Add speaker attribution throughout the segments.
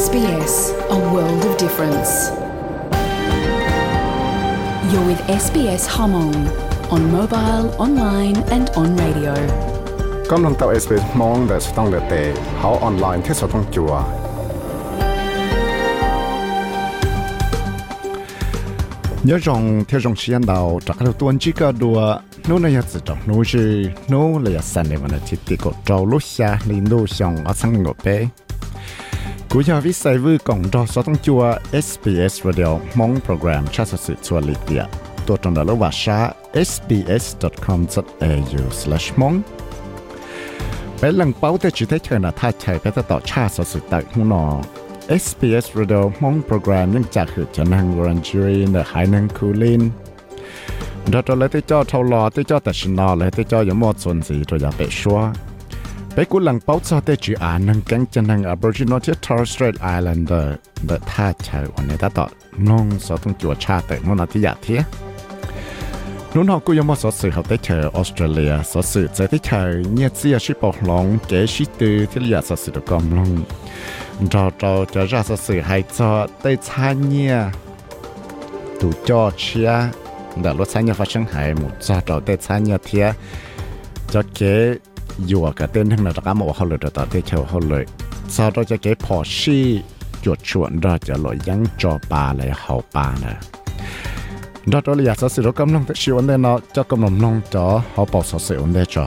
Speaker 1: SBS, a world of difference. You're with SBS Hmong on mobile, online, and on radio.
Speaker 2: กำลังเต่า SBS มองแต่สต้องเลเตเขาออนไลน์ที่สต้องจัวnhớ rằng theo dòng xuyên đầu chắc là tuần chỉ có đùa nó này chỉ trong nó chỉ nó là sản này mà nó chỉ tiết có กูยาวิสัยวือกล่องดอสต้องจัว SBS Radio มองโปรแกรมชาสสิทวนลิเตียตัวตนละว่าชา sbs.com.au/mong มองเป็นหลังเป้าแต่จุดที่เชิท่าชัยไปต่อชาสสุดตักหงนอ SBS Radio มองโปรแกรมยังจากหือจะนังวรันจูรีเนหายนังคูลินดอตเลยที่เจ้าเท่าลอที่เจ้าแต่ชนอเลยที่เจ้าอยมอดสนสีตัวอย่าไปชัว ไปกูหลังเป้าจะได้จีอ่านนังแกงจะนั่ง Aboriginal ที่ Torres Strait Islander เดท่าเชยวันนี้ถ้าต่อน้องสอต้องจัวชาแต่นู่นที่อยากเทียนู้นเขากูยังมอสอสื่อเขาได้เจอออสเตรเลียสอสื่อจะได้เจอเนี่ยเสียชิปอกหลงเกชิตือที่อยากสอสื่อตะก อยู่กับเต้นทั้งนั้นรักหมอเขาเลยแต่เต้เชียวเขาเลยซาเราจะเก็บพอชีจุดชวนเราจะลอยยังจอปลาเลยเขาปลานะดอตเราอยากสื่อรกำลังเชื่อวันเดนเนาะจะกำลังน้องจอเขาปอกสื่อวันเดนจอ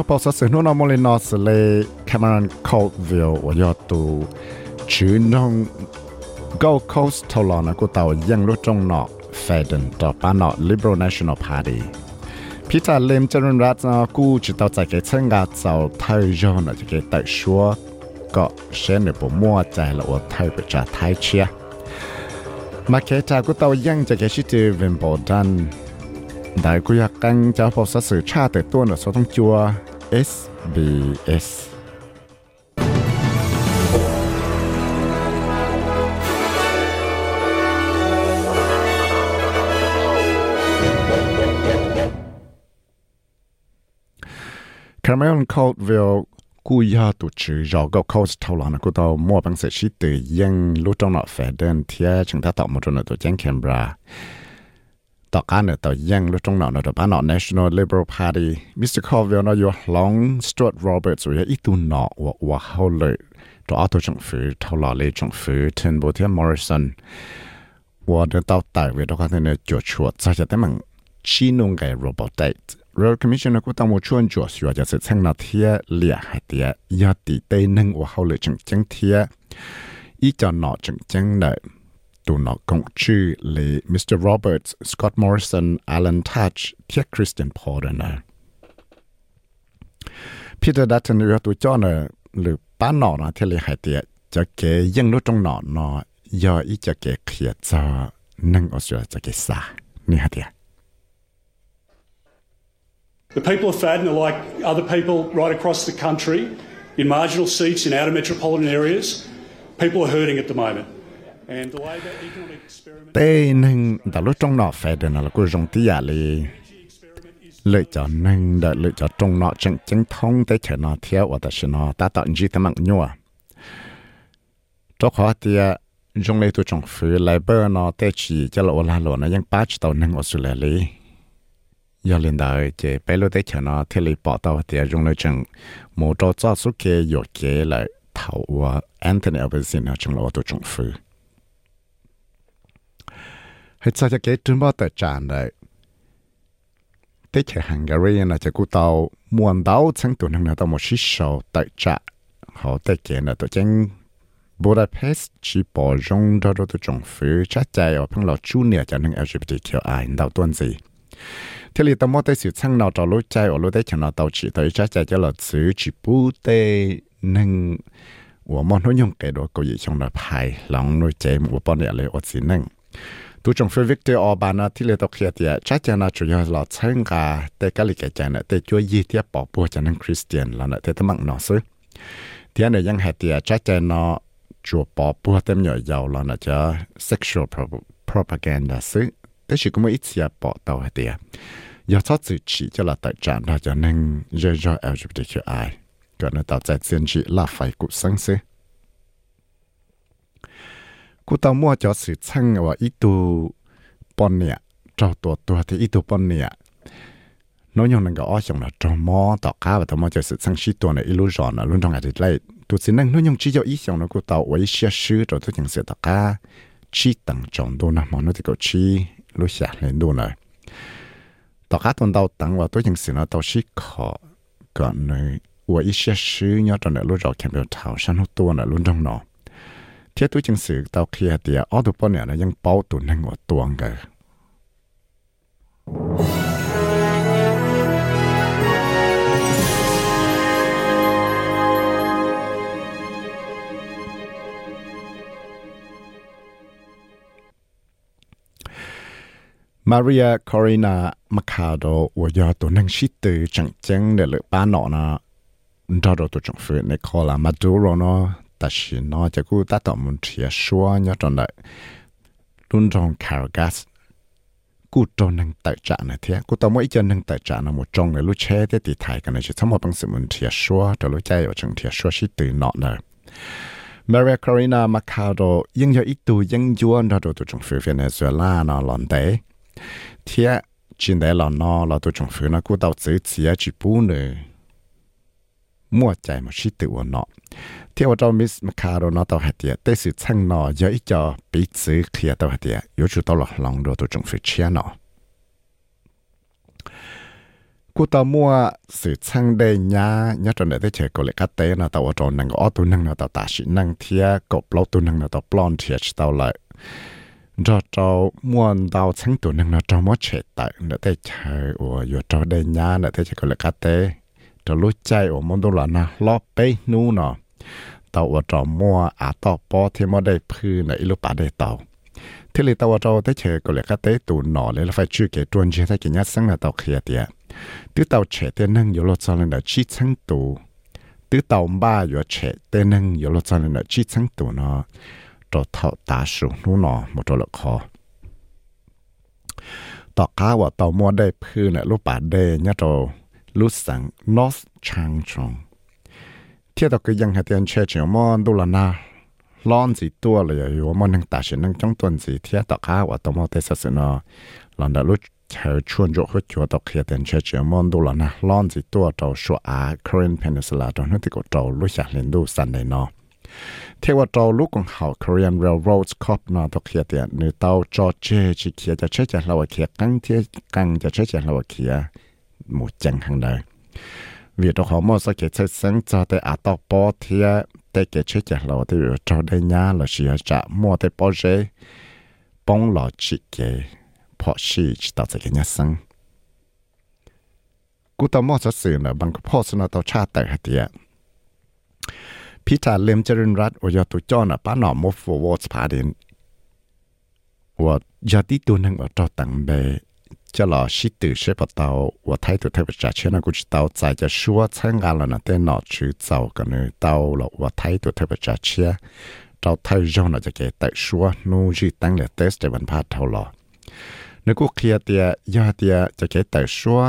Speaker 2: บอกสักสิ่งนู้นมลินอสเลยแคมรอนโคลวิลว่ายอตูชื่อน้อง Gold Coast ทลอนะกูเตายังรู้จงนอกเฟดนต่อปานอ Liberal National Party พิจารเลมจริญรัตนกูจะต่อาใจเกเชงกาเจ้าไทยย้อนจะเกต่ชัวก็เช่นในปุ่มมั่วใจละอว่าไทยไปจากไทยเชียมาเคจากูเตายังจะเกชิจือเวนบอดัน đại của gia căng cho bộ sát sự cha từ tuôn ở số thông chua SBS Cameron Caldwell, cú ya tổ chức rõ có câu thâu lọ nó tàu mua bằng sự chỉ từ dân lúc trong nọ phải đơn thia chúng ta tạo một trong tổ chức Canberra ต่อการเนี่ยต่อยังรู้ตรงนั้นเราบ้าน National Liberal Party Mr. Colville นะอยู่หลง Stuart Roberts ว่าอีตัวหนอว่าว่าเขาเลยตัวอัตจงฝือเท่าหล่อเลยจงฝือเทนโบเทียมอริสันว่าเดินต่อไต่เวทเขาเนี่ยจวดชวดจะจะได้มันชี้นุ่งไก่ Robot Date Royal Commission ก็ต้องมาชวนจวดชัวจะเสร็จทั้งนาเทียเลียให้เตียยาตีเต้นึงว่าเขาเลยจงจังเทียอีจอนหนอจงจังเลย Chu, Mr. Roberts, Scott Morrison, Alan Touch, Tia Christian Peter Dutton lu the no no nang
Speaker 3: The people of Fadden are like other people right across the country in marginal seats in outer metropolitan areas. People are hurting at the moment. Tê nâng
Speaker 2: đã lúc trong nọ phải đến là cô rong tia li
Speaker 3: lựa chọn nâng
Speaker 2: đã lựa chọn trong nọ chẳng chẳng thông tới chờ nọ theo và ta sẽ nọ ta tạo gì ta mặc nhua. Cho khó tia à, rong lấy tôi trong phứ lại bơ nọ tê chỉ cho lộ la lộ nó ยัง bắt tàu nâng ở sửa lý giờ lên đời chế bé lô tê chờ nọ, thế lý bỏ tàu tia à, rong lấy chẳng một trò cho số kia dột kế lại thảo và Anthony Albanese ở trong à, lộ tôi trong ให้ซาจะเกจุนบ่แต่จานเลยเตชฮังการีนะจะกูเตามวนเตาทั้งตัวนั่งนะต้องมาชิชาวแต่จะเขาเตเกนะตัวจังบูดาเปสต์ชีปอจงดอดตัวจงฟือชัดใจเอาพังเราจูเนียจะนั่ง LGBTQI เตาตัวนี้เทลีตมอเตสิช่างเราจะรู้ใจอรู้ได้ฉันเราเตาฉีเตยชัดใจจะหลอดซื้อฉีปูเตนั่งหัวมอนหุ่ยงเกดว่ากูยิ่งชงระพายหลังรู้ใจหัวปอนเนี่ยเลยอดสินั่ง tu trong phía Victor Orban thì lệ tộc hiện tại chắc chắn là chủ yếu là chân cả để cái lịch cái này để cho gì thì bỏ bùa cho nên Christian là nó thế thằng nó xứ, thì anh này ยัง hiện tại chắc chắn nó chùa bỏ bùa thêm nhiều dầu, là nó cho sexual propaganda xứ, thế chỉ có một ít gì bỏ tàu hay tiệt giờ cho tự chỉ cho là tại trạng đó cho nên rơi ra LGBTQI cái nó tạo ra chiến trị là phải cụ sáng กูตามัวจอสืช่างว่าอีตูปอนเนี่ยเจ้าตัวตัวที่อีตูปอนเนี่ยน้องยองนั่งก็อ้อจังละจอมอต่อข้าวแต่มอจะสืช่างชีตัวในอิลูจอนรุ่นทองอาทิตย์ไล่ตัวสินั่งน้องยองชี้เจ้าอีจังนะกูตาไว้เชื่อชื่อตัวตัวจังเสียต่อข้าชีตังจองดูนะมอนที่ก็ชี้รู้เสียเล่นดูนะต่อข้าตอนเตาตังว่าตัวจังเสียนะเตาชีขอก่อนเลยว่าอีเชื่อชื่อเนี่ยตอนในรุ่นจอแคมเปญเท้าฉันหัวตัวในรุ่นทองเนาะ เทียตุจังสือเตาเคลียเตียออตุปอเนี่ยนะยังเป้าตุนนังหัวตวงกันมาเรียคอรินามาคาโดว่ายาตัวนังชิตือจังจังเดลือป้าหนอนะดอดตัวจังฟื้นในคอลามาดูโรเนาะ ？ta chỉ nó cho cô ta tỏ muốn chia xóa nhớ trong lại luôn trong Caracas cô cho năng tài trả này thế cô tao mỗi chân năng tài trả là một trong người lúc che thế thì thải cái này chỉ thắm một bằng sự muốn chia xóa cho lúc chơi ở trong chia xóa chỉ từ nọ này Maria Corina Machado nhưng do ít tu nhưng duyên đó tụi trong phía Venezuela nó lòn đấy thế chỉ để là nó là tụi trong phía nó cô tao chỉ chỉ chỉ bù nữa mua chạy mà chỉ tự nó ที่ว่าเรามิสมาคาโรนอตัวหัดเดียแต่สิช่างนอเยอะอีจอปีซื้อเคลียตัวหัดเดียอยู่จุดตัวหลองดูตัวจงฟิเชียนอกูตัวมัวสื่อช่างได้ยาญาจนได้เฉยก็เลยกัดเตนะแต่ว่าจนนั่งก็อ้อตัวนั่งนะตัวตาชินั่งเทียกบเล้าตัวนั่งนะตัวปลอนเทียชตัวเลยจอจอมวนดาวช่างตัวนั่งนะจอมัวเฉยแต่เนได้เฉยว่าอยู่จอได้ยาเนได้เฉยก็เลยกัดเต จะลุใจโอมดูละนะลอบไปนู่นเนาะตาวจอมัวอาตอปอเทมอได้พื้นในอิลุปาได้เตาที่เลยตาวจอได้เชก็เลยก็เตตูนหนอเลยไฟชื่อเกตวนเชตกินยัดสังนาตาเขียเตียตื้อเตาเฉเตนั่งอยู่รถซอลนชิชังตูตื้อเตาบ้าอยู่เฉเตนั่งอยู่รถซอลนชิชังตูเนาะจอเทอตาสูนู่นเนาะหมดละคอต่อข้าว่าเตามัวได้พื้นในลูกป่าได้เนี่ยโต ลุสังนอสชางชงเที่ยวก็ยังหาเตียนเชื่อเฉียวมอนดูละนาร้อนสีตัวเลยอยู่มันนังตาเฉินนั่งจ้องตัวสีเที่ยวต่อข้าวตัวมอเตสสนอหลังจากรู้เธอชวนโยกหัวจัวตอกเขียเตียนเชื่อเฉียวมอนดูละนาร้อนสีตัวเราชัวอาครีนเพนิสลาตอนนั้นที่ก็เรารู้จักเรียนดูสันในนอเทว่าเราลูกของเขา Korean Railroads Corp นอตอกเขียเตียนในเตาจอเจจิเขียจะเชื่อใจเราเขียกังเทียกังจะเชื่อใจเราเขีย หมู่จังทางใด vì đó họ mua sẽ cái chất sinh cho tới à tao bỏ thì tới cái chế chả lò thì cho đây nhà là chỉ trả mua tới bỏ rễ bông lò chỉ cái bỏ xì chỉ tạo cái nhà sinh cú tao mua sẽ xử là bằng cái bỏ sinh tao trả tới hạt tiệt พิธาเลมเจริญรัตว่าจะตัวจอนะป้าหนอมฟูวอสพาดินว่าจะที่ตัวนึงว่าจอตังเบ จะหล่อชิดตื่อเชปเตาว่าไทยตัวเทปจ่าเชนะกูจะเตาใจจะชัวเช่นงานแล้วนะเต้นหนอชื่อเจ้ากันเนเตาหล้วว่าไทยตัวเทปจะเชื่อเราไทยย้อนอาจะเกิดตชัวนู่จีตั้งแลยเตสแต่วันพาดเท่าหล่อนึกกูเคลียเตียยาเตียจะเกิดตชัว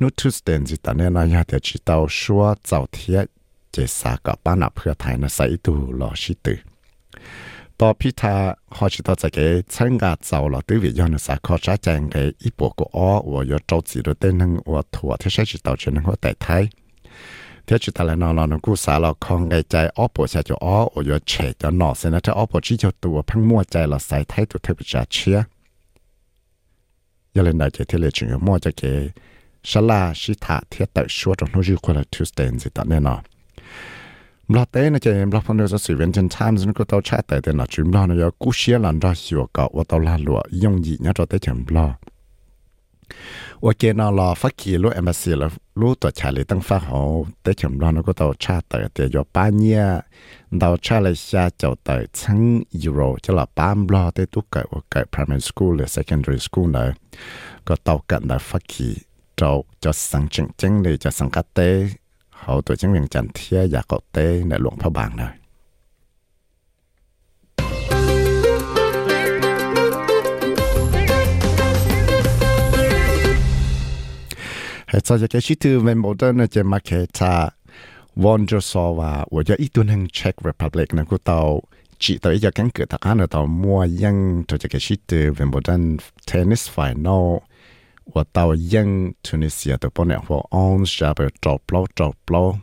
Speaker 2: นู่ทุสเตนจิตาเนี่ยนะยาเตียจิตเตาชัวเจ้าเทียเจสากับป้านับเพื่อไทยนะใส่ตูหล่อชิดตือ 到皮他好知道这个参加走了，对不要那啥考察讲个一波个哦，我要着急了，等能我拖他才知道就能我代替。他知道了，那那那故啥了，看个在阿婆下就哦，我要切掉那些那这阿婆只就多碰莫在了，晒态度特别扎切。要来那这天来就要莫这个，啥啦是他贴在说中，那就过来 Tuesday 你知道呢？ ที่ใช้จิตต่อเชนึงหัวแต่ไทยเที่จิตอะไรนอนนกูสาเราคองไกใจอ้อปวดใส่จะอ้อว่า有เฉดจะหนอเสนะถ้าอ้อปวดชี้จะตัวพังมั่วใจเราใส่ไทยตัวเทพจ่าเชียยังเล่นได้เจที่เลยจึงมั่วจะเกชลาชิตาเทียแต่ชัวตรงนู้นคือคนละทูสเตนสิตอนแน่นอน mlo tế nó chơi mlo phong được เขาตัวจังเวียงจันเทียอยากเกาะเต้ในหลวงพระบางหน่อยเหตุจากการชิดเมนโบเดอร์นี่ยจะมาเคตาวอนจสอว่าว่าจะอีตัวหนึ่งเช็กเรพับลิกนะกูเตาจีตัวอีจะแข่งเกิดตะการเตามัวยังตัวจากการชิดเมนโบเดอร์เทนนิสไฟนอล 我到ยัง突尼西亚的半年后，安下边找不找不，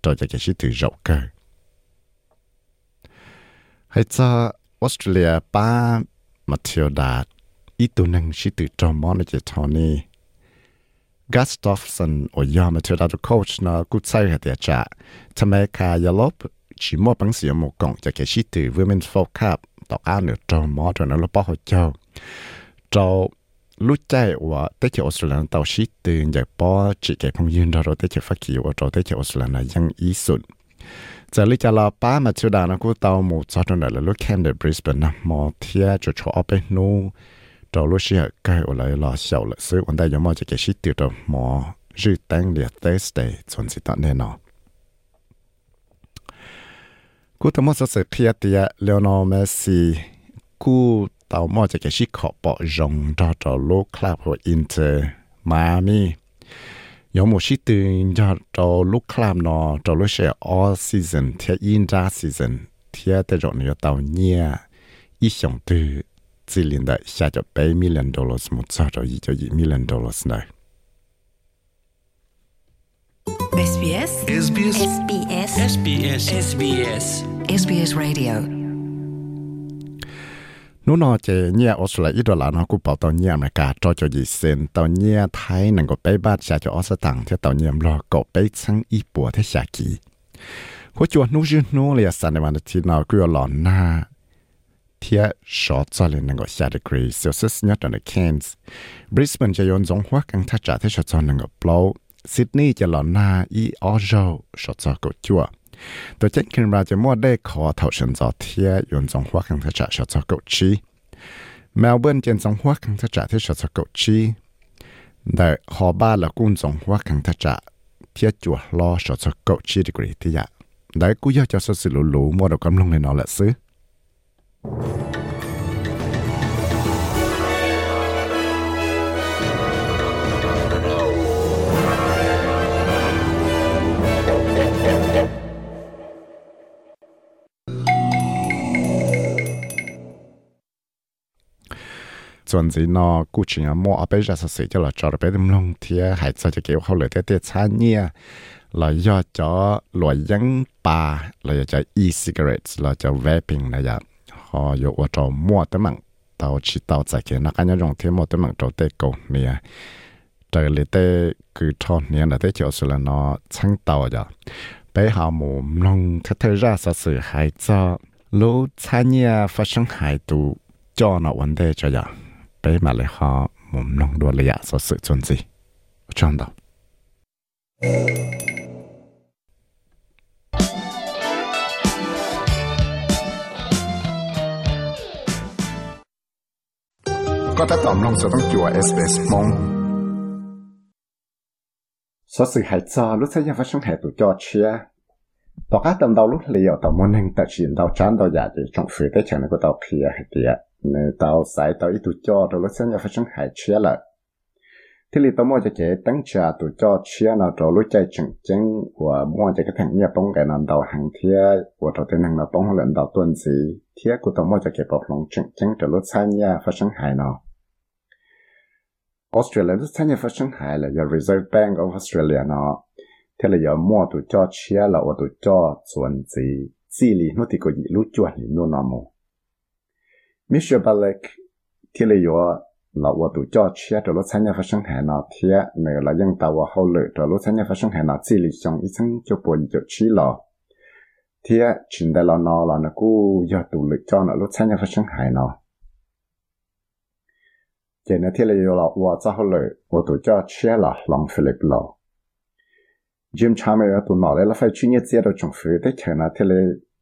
Speaker 2: 到这个是对肉个。还在 Australia 把 Matilda 一度能是对找么那些 Tony Gustafson 我要 Matilda 的 coach 呢，估计系啲只，ทำไม卡要落chỉ mua bằng sự một cộng cho cái sĩ tử Women's World Cup 到安了找么就能落包好叫找。 lúc chạy và tới chỗ Australia tàu ship từ nhà bỏ chỉ cái phong yên đó rồi tới chỗ phát kỳ và rồi tới chỗ Australia là dân ý xuân giờ lúc là ba mà chưa đàn nó cũng tàu một chỗ đó là lúc Camden Brisbane nè mà thia cho chỗ ở bên nu rồi lúc xưa cái ở lại là sầu là sự vấn đề giống như cái ship từ đó mà dự tăng liệt Thursday chuẩn bị tận nên nó ตามอจะแกชิขอปอจงจอจอโลกคลับหัวอินเตอร์มามียอมหมดชิตึงจอจอลูกคลับนอจอลูเชียออซีซันเทียอินจ้าซีซันเทียแต่จอเนียตาเนี่ยอีสองตัวจีลินได้ชาจะไปมิลเลนดอลลาร์มุดจอจอยี่จอยี่มิลเลนดอลลาร์เด้
Speaker 4: SBS
Speaker 5: SBS
Speaker 4: SBS
Speaker 5: SBS SBS
Speaker 4: SBS Radio
Speaker 2: นู้นอเจเนี่ยออสเตรเลียอีดอลลาร์นะกูเป่าตอนเนี่ยอเมริกาจอจอยีเซนตอนเนี่ยไทยนั่งก็ไปบ้านชาจอออสตังที่ตอนเนี่ยรอก็ไปชังอีปัวที่ชากีหัวจวนนู้ชื่อนู้เลยสันในวันที่นากูหลอนหน้าเทียชอตซอเลยนั่งก็ชาดีกรีเซลเซียสเนี่ยตอนในเคนส์บริสเบนจะยนจงหัวกังทัจ่าที่ชอตซอนนั่งก็เปล่าซิดนีย์จะหลอนหน้าอีออโจชอตซอก็จั่ว ตัวเจนคินราจะมั่วได้ขอถท่านจอเทียยนจงหัวขังทจ่าชอจเกาชีเมลเบิร์นเจนจงหัวขังทจ่าที่ชอจกาชีได้ขอบ้านละกุ้นจงหัวขังทจ่าเทียจัวรอชอจกาชีดีกรีที่ยะได้กูยากจะสื่อหลุมั่วดอกกำลังในนอนละซื้อ chuẩn gì nó cụ chỉ là mua ở bên ra sự cho là cho bé đâm lông thì hải cho cho kiểu không lời tết tết xa nhia là do cho loại dân bà là do cho e-cigarettes là cho vaping này giờ họ dụ ở chỗ mua tới mạng tàu chỉ tàu giải kia nó cái nhau dùng thêm một tới mạng chỗ tê cầu nè trời lì tê cứ cho nè là tê chỗ sự là nó sáng tàu giờ bé họ mù lông thế thế ra sự hải cho lũ xa nhia phát sinh hải tụ cho nó vấn đề cho giờ đấy mà lại họ mồm nông đùa lìa so sự chuẩn gì? Trong đó có thể tóm lòng sự tăng chùa SBS mong số sự hại cho lúc xây ra phát sinh hệ tụ cho chia. Bỏ các tầm đầu lúc liệu tàu môn hình tại chuyện đầu chán đầu giả dạ để trong phía tới chẳng này của tàu kia hệ tiệt nên tàu sai tàu ít tụ cho, rồi lúc xem nhà phát sinh hại chia lại. Thì tao mua cho chế tăng trả tụ cho chia nào, rồi lúc chạy chừng chừng của mua cho cái thằng nhà bông cái nào đầu hàng thia của tàu tên hàng nào bông lần đầu tuần gì thia của tao mua cho cái bọc lòng chừng chừng rồi lúc xem nhà phát sinh hại nào. Australia lúc xem nhà phát sinh hại là do Reserve Bank of Australia nó thế là giờ mua tụ cho chia là của tụ cho chuẩn gì chỉ lý nó thì có gì lúc chuẩn thì nó nằm Mr. Balek thì là yo là wo tu cho chia cho lúc sáng nhà phát sinh hệ nào thì này là dân ta và hậu lệ cho lúc sáng nhà phát sinh hệ nào chỉ lý trong ít chân cho bộ cho chi lò thì chính đây là nó là nó cú yo tu lực cho nó lúc sáng nhà phát sinh hệ nào chỉ nên thì là yo là wo cho hậu lệ wo tu cho chia là lòng Philip lò Jim Chalmers nọ nói là phải chuyên nghiệp chế độ trong phía để cho nó thì là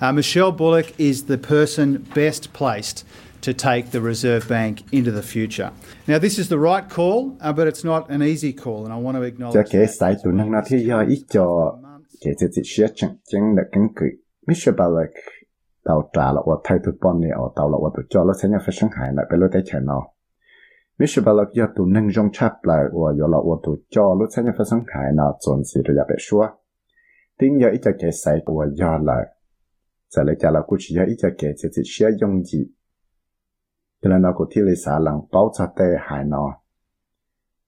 Speaker 6: Uh, Michelle Bullock is the person best placed to take the Reserve Bank into the future. Now, this is the right call, uh, but it's not an easy call, and I want to cho acknowledge kế that. sai tụ năng nó thì do ít cho kế
Speaker 2: chế chỉ xia chẳng chẳng là cứng cự Mr. Balak tàu trả là ở thay tụ bọn này ở tàu là ở tụ cho nó sẽ nhà phát sinh hại lại bên lối tay chạy nó Mr. Balak do tụ năng trong chắp lại ở do là ở tụ cho nó sẽ nhà phát sinh hại nó chuẩn gì rồi bị xua tiếng giờ ít cho kế sai ở do 在来加拉过去要一家给这些些用具，原来那个铁里啥人包扎的海呢？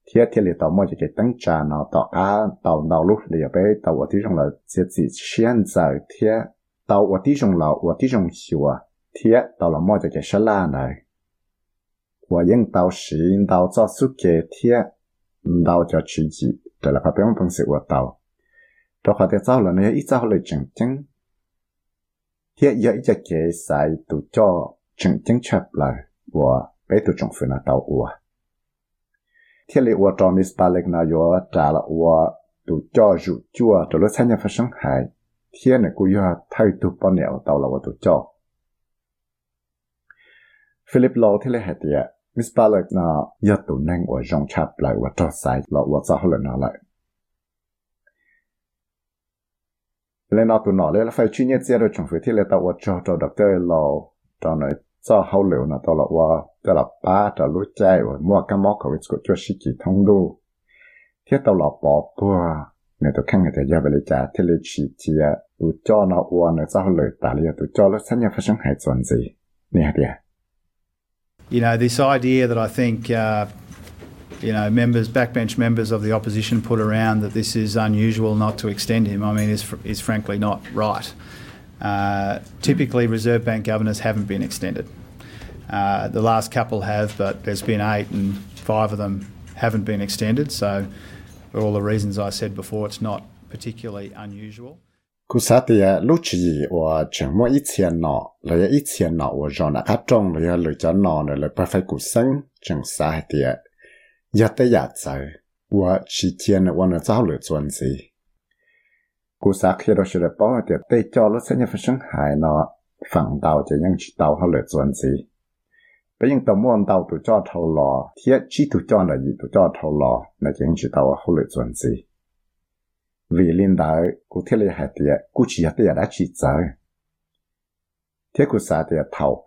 Speaker 2: 铁铁里到么就给等着呢，到啊到道路里边到我地上了，这些现在铁到我地上了，我地上修啊，铁到了么就给啥啦呢？我用到时用到早苏给铁，到就自己，对了，旁边我同事我到，到后头走了呢，一走了正经。hiện giờ giờ chế sai tụ cho chứng chứng chấp là của bé tụ trong phần tàu ua. Thiên lệ ua cho mis ba lệch nào yo trả là ua tụ cho dụ chua cho lúc sáng nhà phát sinh hại, thế này cô yo thay tụ bao nẻo tàu là ua tụ cho. Philip Law thế lệ hạt tiệt Miss ba lệch nào yo tụ năng ua trong chấp lại ua cho sai là ua cho hơn nào lại. Lên nó tụ nọ lên là phải chuyên nghiệp chế độ trong phía thiết lý tàu của cho cho Dr. Law cho này cho hậu liệu là tàu là của tàu là ba tàu lúc chạy và mua cái móc của của cho sĩ kỳ thông đô thiết tàu là bỏ bùa người tôi khăn người ta ra về lấy trả thiết lý chỉ chỉ à tụ cho nó uo nó cho hậu liệu tại lý tụ cho lúc sinh nhật phát sinh hại chuẩn gì nè đi
Speaker 6: You know, this idea that I think, uh, you know, members, backbench members of the opposition put around that this is unusual not to extend him, I mean, is, fr- is frankly not right. Uh, typically, Reserve Bank governors haven't been extended. Uh, the last couple have, but there's been eight, and five of them haven't been extended. So, for all the reasons I said before, it's not particularly unusual.
Speaker 2: 个中了呀，了叫脑了了不费古生整啥的呀？也得也在，我之前呢我呢早了专辑。故啥看到是了包的对叫了生日发生海呢，放到就样知道好了专辑。不用到摸到都叫头了，贴只都叫了一都叫头了，那就样知道好了专辑。vì linh đạo của thế lệ hạt địa của chỉ hạt địa đã chỉ giờ thế của xã địa thảo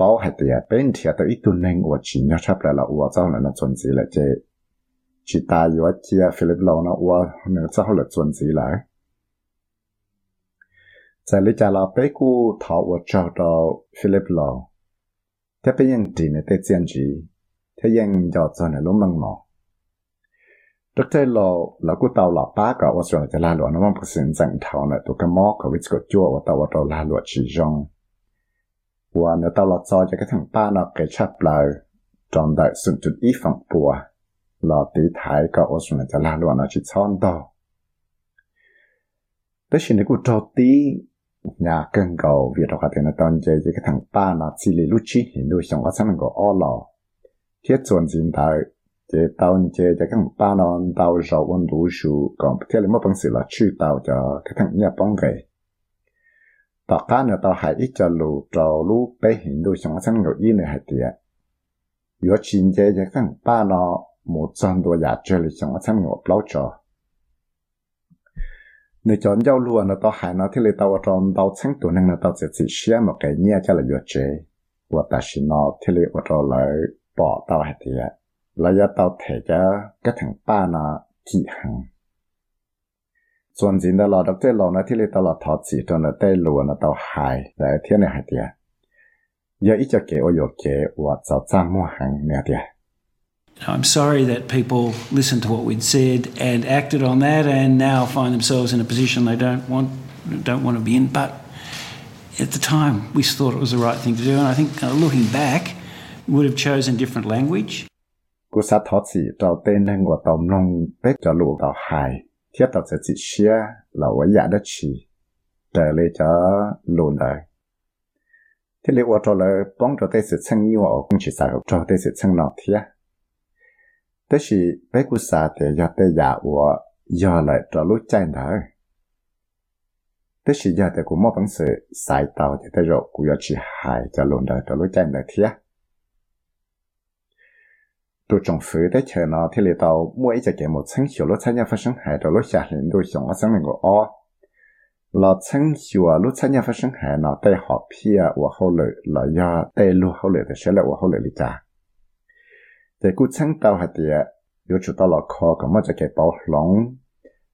Speaker 2: 包还得呀，本天都一度能我去，你差不来了，我早了那存钱了这，去打一我接菲律宾佬呢，我那早了存钱来。在你家老北姑讨我找到菲律宾佬，他被人地呢得兼职，他人要做那路门嘛。得这老老姑到老八个，我说了在拉罗，那么不是人正头呢，都跟猫个位置个脚，我到我到拉罗之中。của nó tao lọt cho cái thằng ba nó cái chắp lại trong đại sự chút ít phẳng bùa là tí thái có ở xuống là là luôn, nó chỉ chọn đó tất nhiên nó cũng cho tí, nhà cần cầu việc đó thì nó đón chơi cái thằng ba nó chỉ lấy lúc chi hiện đối trong quá sáng của ô lò. Thiết chuẩn diện đại chế tao chơi cái thằng ba nó tao giàu ôn đủ số còn thiết là mất bằng sự là chữ tao cho cái thằng nhà bóng gầy. ซ้อนต่อแต่สิ่งที่กูจอตีnhà cần cầu việc đọc thì nó toàn chơi cái thằng ba nó chỉ lý lúc chi hiện đối xong có sáng có o lò thiết chuẩn dính tại chế tao chế cho các ba nó tao rồi quân đủ số còn thế là mất bằng sự là chữ tao cho các thằng nhà bóng gầy tao cá nữa tao hãy ít cho lù trâu lù bé hình đôi xong sáng ngồi yên này hãy tiệt yếu chín chế cho các ba nó một trăm đôi giả chơi lịch xong sáng ngồi lâu Cho nếu chọn giao luôn nó tao hãy nó thế là tao trong tao sáng tuổi năng là tao sẽ chỉ share một cái nhẹ cho là yếu chế và ta xin nó thế là ở trong lại bỏ tao hãy tiệt là do tao thể cho các thằng ba nó chỉ hàng chuẩn chính đó là đọc tới lâu nó thì tao là thọ chỉ cho nó tay lùa nó tao hại lại thiên này hại tiệt giờ ít cho kế ở yếu kế và cho cha mua hàng nè tiệt
Speaker 5: I'm sorry that people listened to what we'd said and acted on that and now find themselves in a position they don't want don't want to be in. But at the time, we thought it was the right thing to do, and I think uh, looking back, we would have chosen different language.
Speaker 2: cú sát thọ chỉ cho tên nên của tàu nông bếp cho lụa tàu hài thiết tàu sẽ chỉ xia là với giả đất chỉ trở lại cho lùn đời. Thế liệu cho là bóng cho tay sự sang nhiều ở cũng chỉ sao cho tay sự sang nọ thế thế thì bé cũng sa thì giờ tay giả của giờ lại cho lúc chạy đó thế thì giờ thì cũng mất bằng sự sai tàu thì tay rồi cũng giờ chỉ hại cho lùn đời cho lúc chạy đó thế tôi trồng phứ đấy chờ nó thì liệu tàu mua ít cái một chân hiểu lúc参加发生海的lúc下领都想我生那个哦。là chân chùa lúc参加发生海呢，带好皮啊，我后来了要带路后来的时候，我后来的家，在古chân到下的有知道了靠个么就给包笼，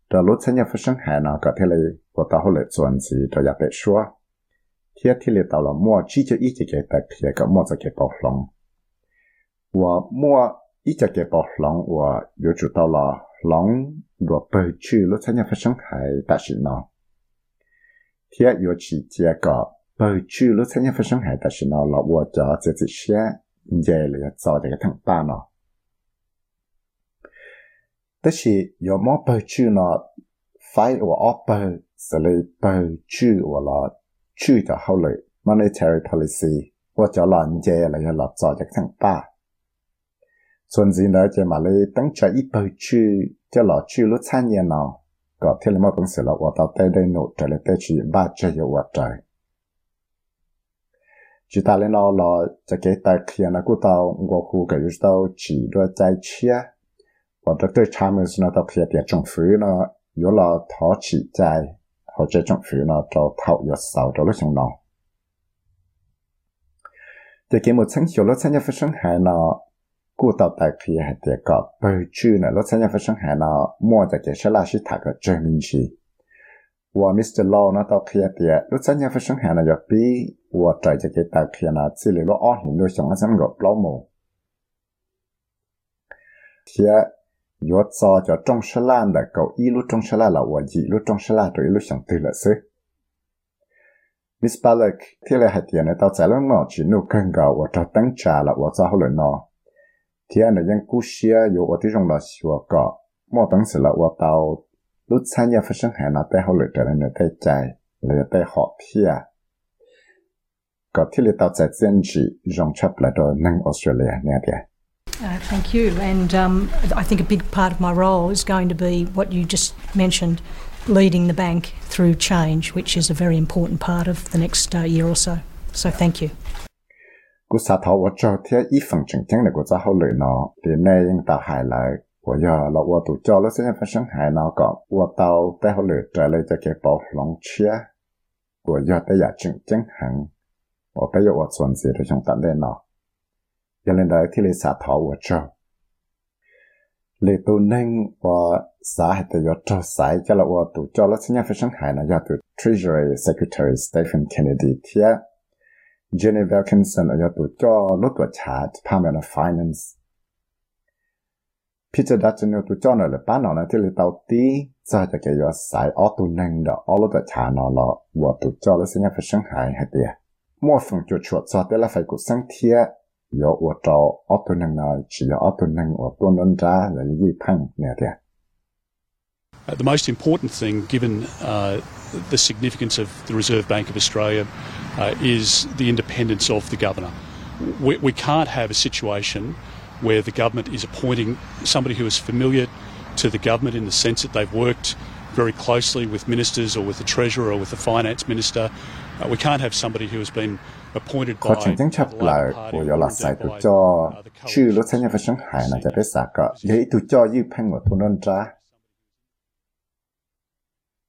Speaker 2: 这lúc参加发生海呢，个天嘞我到后来转机这也别说，天天嘞到了末只就一直给带皮个么就给包笼，我末 一直给包笼，我有知道了笼我不去lúc参加发生海，但是呢。贴有起这个不去了参加发生海，但是呢，老我这这这些也了早这个疼爸呢。但是有么不去呢？反我二不是嘞不去我了去的后来 monetary policy，我叫老人家了要老早这个疼爸。 xuân gì đó chỉ mà lấy tăng trả ít bầu chứ cho lọ chứ lúc xa nhẹ nào. Có thể là mà cũng sẽ là quả tao tay đây nổ trở lại tay chỉ ba trời yêu quả trời chỉ ta lên nó là cho cái tài kia nó của tao ngô khu cái gì tao chỉ đưa trái chia. Và cho tới cha mình nó tao kia tiền trong phứ nó yếu là thọ chỉ trái họ chơi trong phứ nó cho thọ yếu sáu cho lúc trong nó thì cái một sáng hiểu lúc sáng nhập với sáng hải nó กูต่อตาเคลียเดียก็เปิดชื่อนะรถสัญญาไฟช่างหาเนาะมั่วจากเจชลาชิถักกับเจอร์มินชีว่ามิสเตอร์ลอนะต่อเคลียเดียรถสัญญาไฟช่างหาเนาะอย่าปีว่าใจจะเกตาเคลียนะสิเลยว่าอ้อเห็นโดยสองอันซ้ำกับเปล่าโมเทียยศซอจะจงชลาแต่เก้าอี้ลุจงชลาละว่าจีลุจงชลาตัวอีลุสังตื่นละซึ Miss Balak, thì là hạt tiền này tao trả lắm nọ chỉ nụ cân gạo và cho tăng trà là và cho hậu lợi nọ. Australia
Speaker 7: Uh, thank you. And um, I think a big part of my role is going to be what you just mentioned leading the bank through change, which is a very important part of the next uh, year or so. So thank you.
Speaker 2: กูสาทว่าจะเทียอีฝั่งจังจังเนี่ยกูจะเขาเลยเนาะเดี๋ยวในยังตาหายเลย我要了我都叫了现在发生还那个我到带好了这里就给包龙车我要得要正正行我不要我存在的上等的呢有人来替你撒头我这里头能我撒还得要找撒叫了我都叫了现在发生还呢要对 Treasury Secretary Stephen Kennedy 贴 Jenny Wilkinson 要读叫路多查 Department of Finance。Peter Dutton 要读叫呢了，班呢呢这里到底在这个要晒奥都能的，奥路多查呢了，我读叫了现在发生还还的，莫风就出做的了，费个身体，要我找奥都能呢，只要奥都能我多能查来一碰那的。
Speaker 3: Uh, the most important thing, given uh, the significance of the Reserve Bank of Australia, uh, is the independence of the governor. We, we, can't have a situation where the government is appointing somebody who is familiar to the government in the sense that they've worked very closely with ministers or with the treasurer or with the finance minister. Uh, we can't have somebody who has been appointed by the Labor Party or the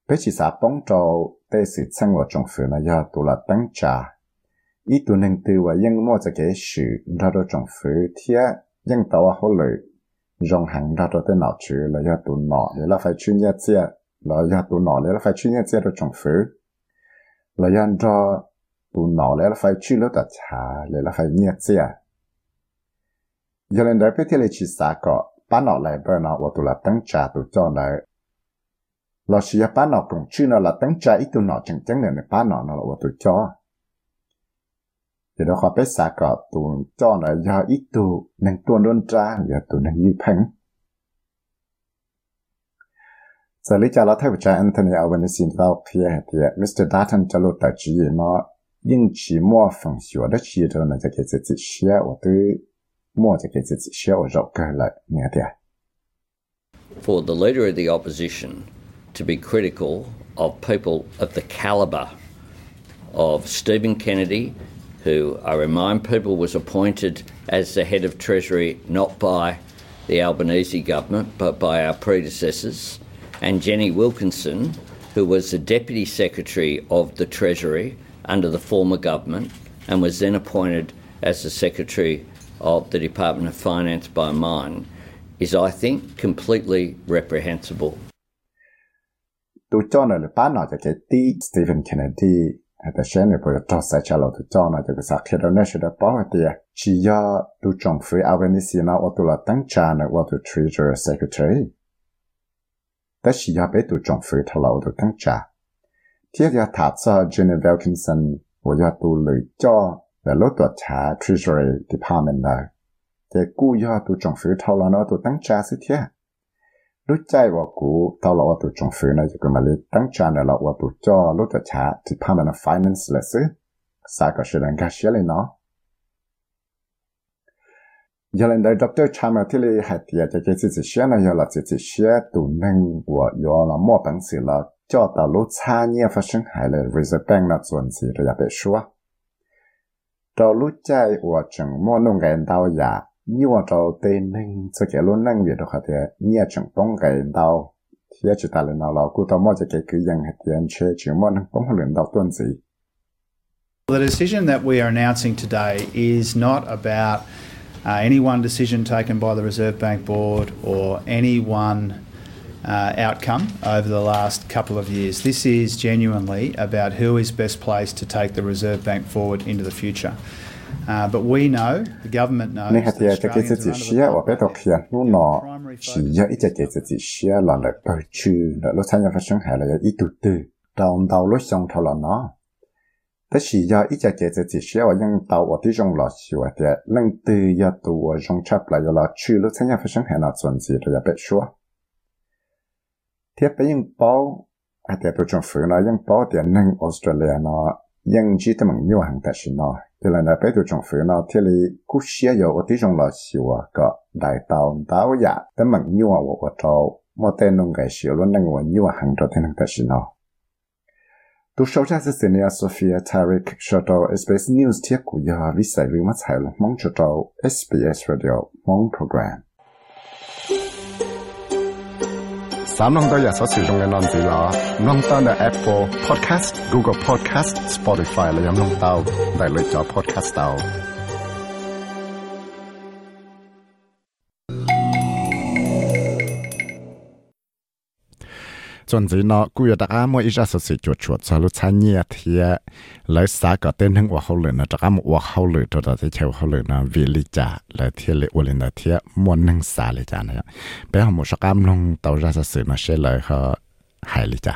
Speaker 2: bé chỉ sa bóng trâu tê sự sang vào trong phủ này giờ tụ là tăng trà ý tụ nên từ và yên mua cho cái sự ra đó trong phủ thia yên tàu à hỗ lợi dòng hàng ra đó tên nào chứ là giờ tụ nọ để là phải chuyên gia chia là giờ tụ nọ để là phải chuyên gia chia đó trong phủ là yên cho tụ nọ để là phải chuyên lớp đặt trà để là phải nhẹ chia giờ lên đấy bé thì là chỉ sa cọ bán nọ lại bên nọ và tụ là tăng trà tụ cho lại เราเสียป้าหนอกลงชื่อเราละตั้งใจอีตัวหนอจังจังเนี่ยในป้าหนอนเละว่าตัวจอเดี๋ยวเราขอไปสากอตัวจอหน่อยยาอีตัวหนึ่งตัวโดนจ้าอย่าตัวหนึ่งยี่เพังสลิจาเราเทวจาอันทนีเอาวันนี้สินเราเพียเดียมิสเตอร์ดาตันจะลดแต่จีเนาะยิ่งชีมั่วฝังชัวได้ชีเราเนี่ยจะเกิดจิตเชี่ยวตัวมั่วจะเกิดจิตเชี่ยวเราเกันเลยเนี่ยเดีย
Speaker 8: For the leader of the opposition to be critical of people of the calibre of Stephen Kennedy, who I remind people was appointed as the head of Treasury not by the Albanese government but by our predecessors, and Jenny Wilkinson, who was the Deputy Secretary of the Treasury under the former government and was then appointed as the Secretary of the Department of Finance by mine, is, I think, completely reprehensible.
Speaker 2: tôi cho nó là bán nó cho cái tí Stephen Kennedy hay là xem là bây giờ cho sai chả lâu tôi cho nó cho cái sắc khi đó nó sẽ được bảo vệ tiền chỉ do tôi trồng phơi Albanese nó ở tôi là tăng cha nó ở tôi Treasury Secretary. Đó chỉ do bé tôi trồng phơi thằng nào tôi tăng cha Tiếp theo thả cho Jenny Wilkinson vừa do tôi lấy cho là lúc tôi trả Treasury Department này. Thì cú do tôi trồng phơi thằng nào nó tăng cha sẽ thiết lúc chạy vào cú tao là tôi trong phía này chỉ mà lấy tăng trả này là tôi cho lúc đó trả phải là Finance là sự sao có sự đánh giá xe lên nó giờ lên đây Dr. Chama thì lấy hạt tiền cho cái gì gì này giờ là gì gì tụ năng của giờ là mua bằng sự là cho tao lúc xa nhẹ phát sinh hay là Reserve Bank là chuẩn gì rồi bị xóa tao lúc chạy của chẳng mua nông nghiệp tao giả
Speaker 6: The decision that we are announcing today is not about uh, any one decision taken by the Reserve Bank Board or any one uh, outcome over the last couple of years. This is genuinely about who is best placed to take the Reserve Bank forward into the future. Nên hạt ya ta kese ti shia wa beto kia lu no shi ya i ta kese ti
Speaker 2: shia la la pa chu la lo san ya fa shang ha la ya i tu tu. Dao dao lo xiang thao la na. Ta shi ya i ta kese ti shia wa yang dao wa ti jong la shi wa ta lang tu ya tu wa jong chap la ya la chu. Lo san ya fa shang ha na zon zi la ya be shua. Tia pe yang bao a ta pe chong fu na. Yang bao ta nang Australia na. 因此，他们有很担心呢。他来那边就政府呢，这里古些有我地上老师我个来到到呀，他们有啊我我招，莫在弄个小路那个有啊很多他们担心呢。读首先是 Senior Sophia Tariq 说到 SBS News 贴古呀，为啥为么才了？忙着到 SBS Radio 忙 program。三郎到亚索使用的浪子啦，浪到的 Apple Podcast、Google Podcast、Spotify 你，要浪到带来找 Podcast 到。 จนจีนอกูอยากอาโมอิจาสุสิจวดชวดสรุชาเนียเทียแล้วสาก็เต้นทั้งว่าเขาเลยนะจากาโมว่าเขาเลยตัวตัดที่ชวเขาเลยนะวิลิจาแล้วเทียเลอวลินเทียมวนหนึ่งสาเลยจานะเปหาหมูสกามลงตัวราสสือนะเช่เลยเขาหายเลยจ้า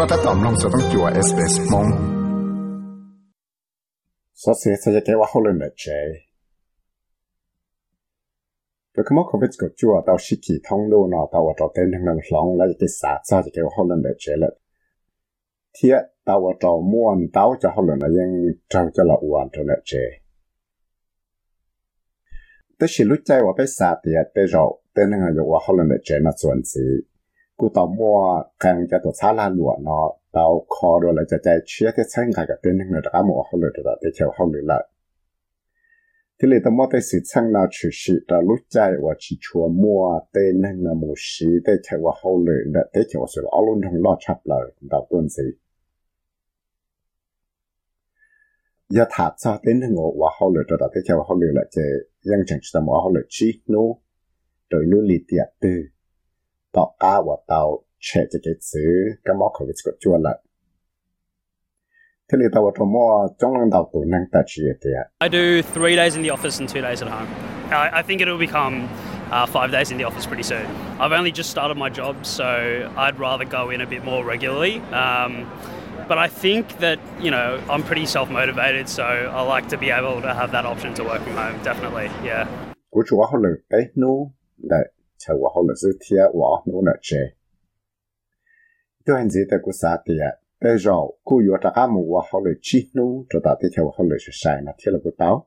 Speaker 2: ก็ถ้าต่อมลมสต้องจัวเอสเอสมงสอสีสจะเกว่าเขาเล่นเฉยก็คือมอควิดก็จัวตาวชิกิท่องดูนอตาวจอเต้นทางนั้นหลงแล้วจะกิสาซาจะเกว่าเขาเล่นเฉยเลยเทียตาวจอม่วนตาวจะเขาเล่นยังเจ้าจะละอวนจะเล่นเฉยแต่ฉันรู้ใจว่าไปสาเตียแต่เราเต้นทางนั้นว่าเขาเล่นเฉยมาส่วนสี กูต่อมัวกันจะตัวซาลาหลวเนาะเตาคอโดยเราจะใจเชื่อที่เส้นขายกับเป็นหนึ่งในตะมัวเขาเลยตัวแต่เขียวเขาเลยละที่เลยตัวมัวได้สิช่างนาชื่อสิแต่รู้ใจว่าชิชัวมัวเต้นหนึ่งนามูชีได้เขียวว่าเขาเลยแต่ได้เขียวสุดเอาลุ่นทางลอดชับเลยดาวต้นสิอย่าถามซาเต้นหนึ่งว่าเขาเลยตัวแต่เขียวเขาเลยละจะยังจังจะมัวเขาเลยชีนู้โดยลุ่นลีเตียตื้อ tao cá và tao chế cho cái chữ cái mỏ khẩu cái chua lại thế thì tao vào mua trong lần đầu tụ năng ta chỉ thế
Speaker 9: I do three days in the office and two days at home. I, I think it'll become uh, five days in the office pretty soon. I've only just started my job, so I'd rather go in a bit more regularly. Um, But I think that, you know, I'm pretty self motivated, so I like to be able to have that option to work from home, definitely, yeah.
Speaker 2: Cú chúa họ lử cái nu là chờ của họ lử sư thia của nu là chế tôi hành gì tại cú sa tiệt bây giờ cú yếu ta ám của họ lử chi nu cho ta tiếp theo họ lử sẽ sai mà thiết là cú tao.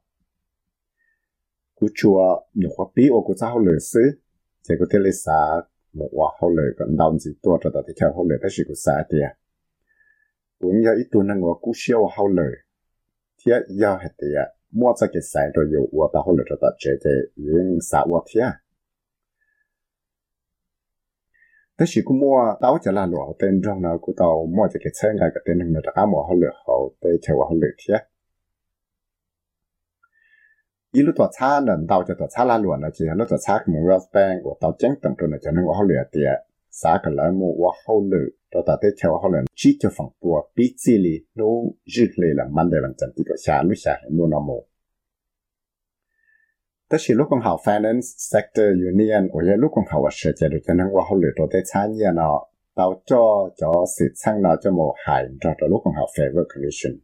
Speaker 2: Cú chúa nhiều khoa bí của cú sa họ lử sư chỉ có thể lấy sa một của họ lử còn đau gì tua cho ta tiếp theo họ lử đó là cú sa tiệt cũng như ít tuần năng của cú siêu họ lử thiết yêu hết tiệt mua cho cái sai rồi yêu của ta họ lử cho ta chế chế yên sa của thiết 但是古莫到家啦罗等中呢，古到莫这个车个个等呢，这个莫好了好，对车我好了些。一路坐车呢，到这坐车啦罗呢，只要路坐车去 Wells Bank，我到江东中呢，就能我好了点，啥个栏目我好了，到到对车我好了，只就放多，比这里路日里了，满的人真的个下路下很多那么。ลวนะจีลูตัวช้าคือมึงว่าแป้งว่าตาวเจ้งตั้งตัวเนี่ยจะนึกว่าเขาเหลือเตียสากันแล้วมัวว่าเขาเหลือตัวตาเตะเชว่าเขาเหลือจีจะฝังปัวปีจีลีนู้ยืดเลยละมันเดี๋ยวมันจะตีก็ชาลุชาเห็นนู่นนโม แต่是ลูกของเขา finance sector union 我也ลูกของเขาว่าเสียใจดูจะนั่งว่าเขาเหลือตัวได้ช้าเนี่ยเนาะ到咗咗时撑到咗冇系咗到ลูกของเขา favor commission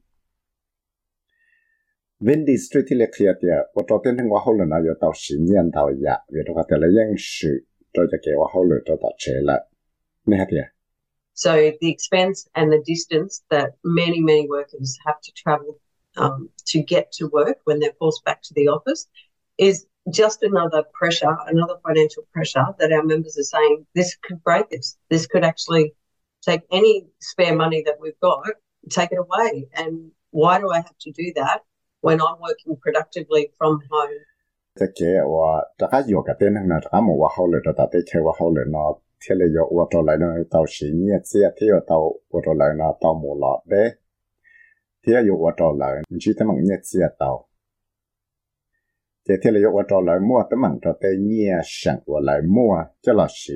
Speaker 2: When district 咧 clear 啲我昨天听话好轮啊，要到十年到日，要到佢哋咧应数，再就叫我好轮到到车啦，你系啲啊？
Speaker 10: So the expense and the distance that many, many workers have to travel um, to get to work when they're forced back to the office is just another pressure, another financial pressure that our members are saying this could break this. This could actually take any spare money that we've got, take it away. And why do I have to do that when I'm working productively from home?
Speaker 2: ตะเกียว่าตะกายกะเต้นนะตะมว่าเฮาเลยตะเตเทว่าเฮาเลยเนาะเทเลยยอว่าตอไหลเนาะตอสีเนียเสียเที่ยวตอว่าตอไหลเนาะตอหมู่หลอดเด้เที่ยวว่าตอไหลมันชื่อตะมังเนียเสียตอ giờ thế là yêu trò lại mua tới mặn trò tới nhẹ sẵn của lại mua cho là gì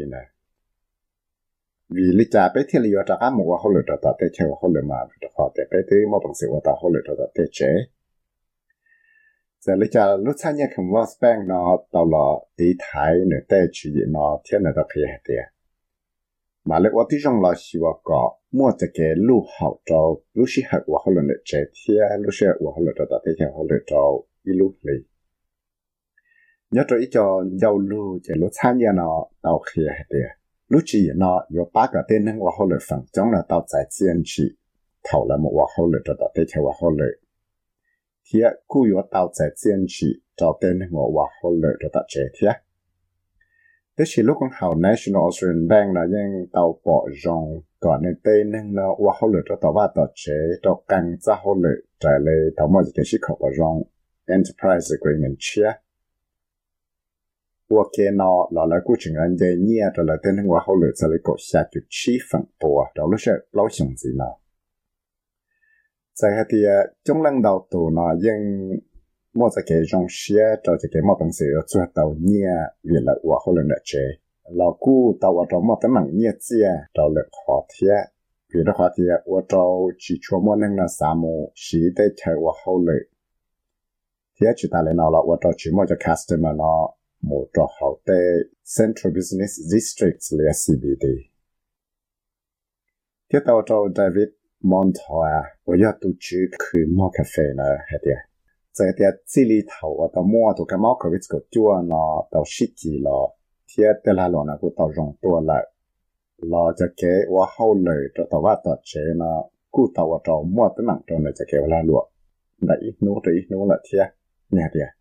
Speaker 2: vì lý cha bé thế là yêu trò mua hậu lửa trò tới chơi hậu lửa mà họ tới bé tới mua bằng sự của ta hậu lửa trò tới chế giờ lý cha lúc sáng không vào bank nó tao lọ tí thái nửa tới chỉ nó thế là tao phải hết mà lấy ở trong là sự có mua cái cái lũ hậu trò lũ của hậu lửa chế thế lũ sĩ hậu của hậu lửa trò tới chơi hậu lửa trò ít lũ lý nhớ cho ít cho giàu lưu chỉ nó tàu kia hết đi lúc chỉ nó có ba cái tên nên hoa hậu lệ phần trong là tàu giải chiến chỉ. Thầu là một hoa hậu lệ cho tàu tới theo hoa hậu lệ. Thì cú có tàu giải chiến chỉ cho tên nên hoa hậu lệ cho tàu chế thì thế chỉ lúc con hậu National Australian Bank là những tàu bỏ rong còn nên tên nên là hoa hậu lệ cho tàu ba tàu chế cho càng ra hậu lệ, trả lời tàu mọi cái sự khẩu bỏ rong Enterprise Agreement chia 我见到老来过程人的念着了，等我后来在那个下就气氛多，到了是老兄弟呢。在那啲中领导度呢，因我在其中写就这个冇本事要做到念，原来我后来呢这老姑到我到冇得问念字，到了话题，别的话题我到只出冇能那啥么，是得睇我后来，啲去打嚟闹啦，我到只冇就 customer 咯。 một trò hậu tê Central Business District là CBD. Tiếp theo cho David Montoya, tôi yêu tụ chú cứ mua cà phê nè hả tìa. Giờ tìa chỉ lý thầu ở tàu mua tụ cái mô cà vít của chúa nó tàu xí kì lọ. Thế tìa là lọ nà của tàu rộng tùa lại. Lọ cho kế và hậu lời cho tàu vã tàu chế nà cụ tàu ở tàu mua tới nặng cho nè cho kế là ít Đấy, nụ ít nụ là tìa. Nhà tìa.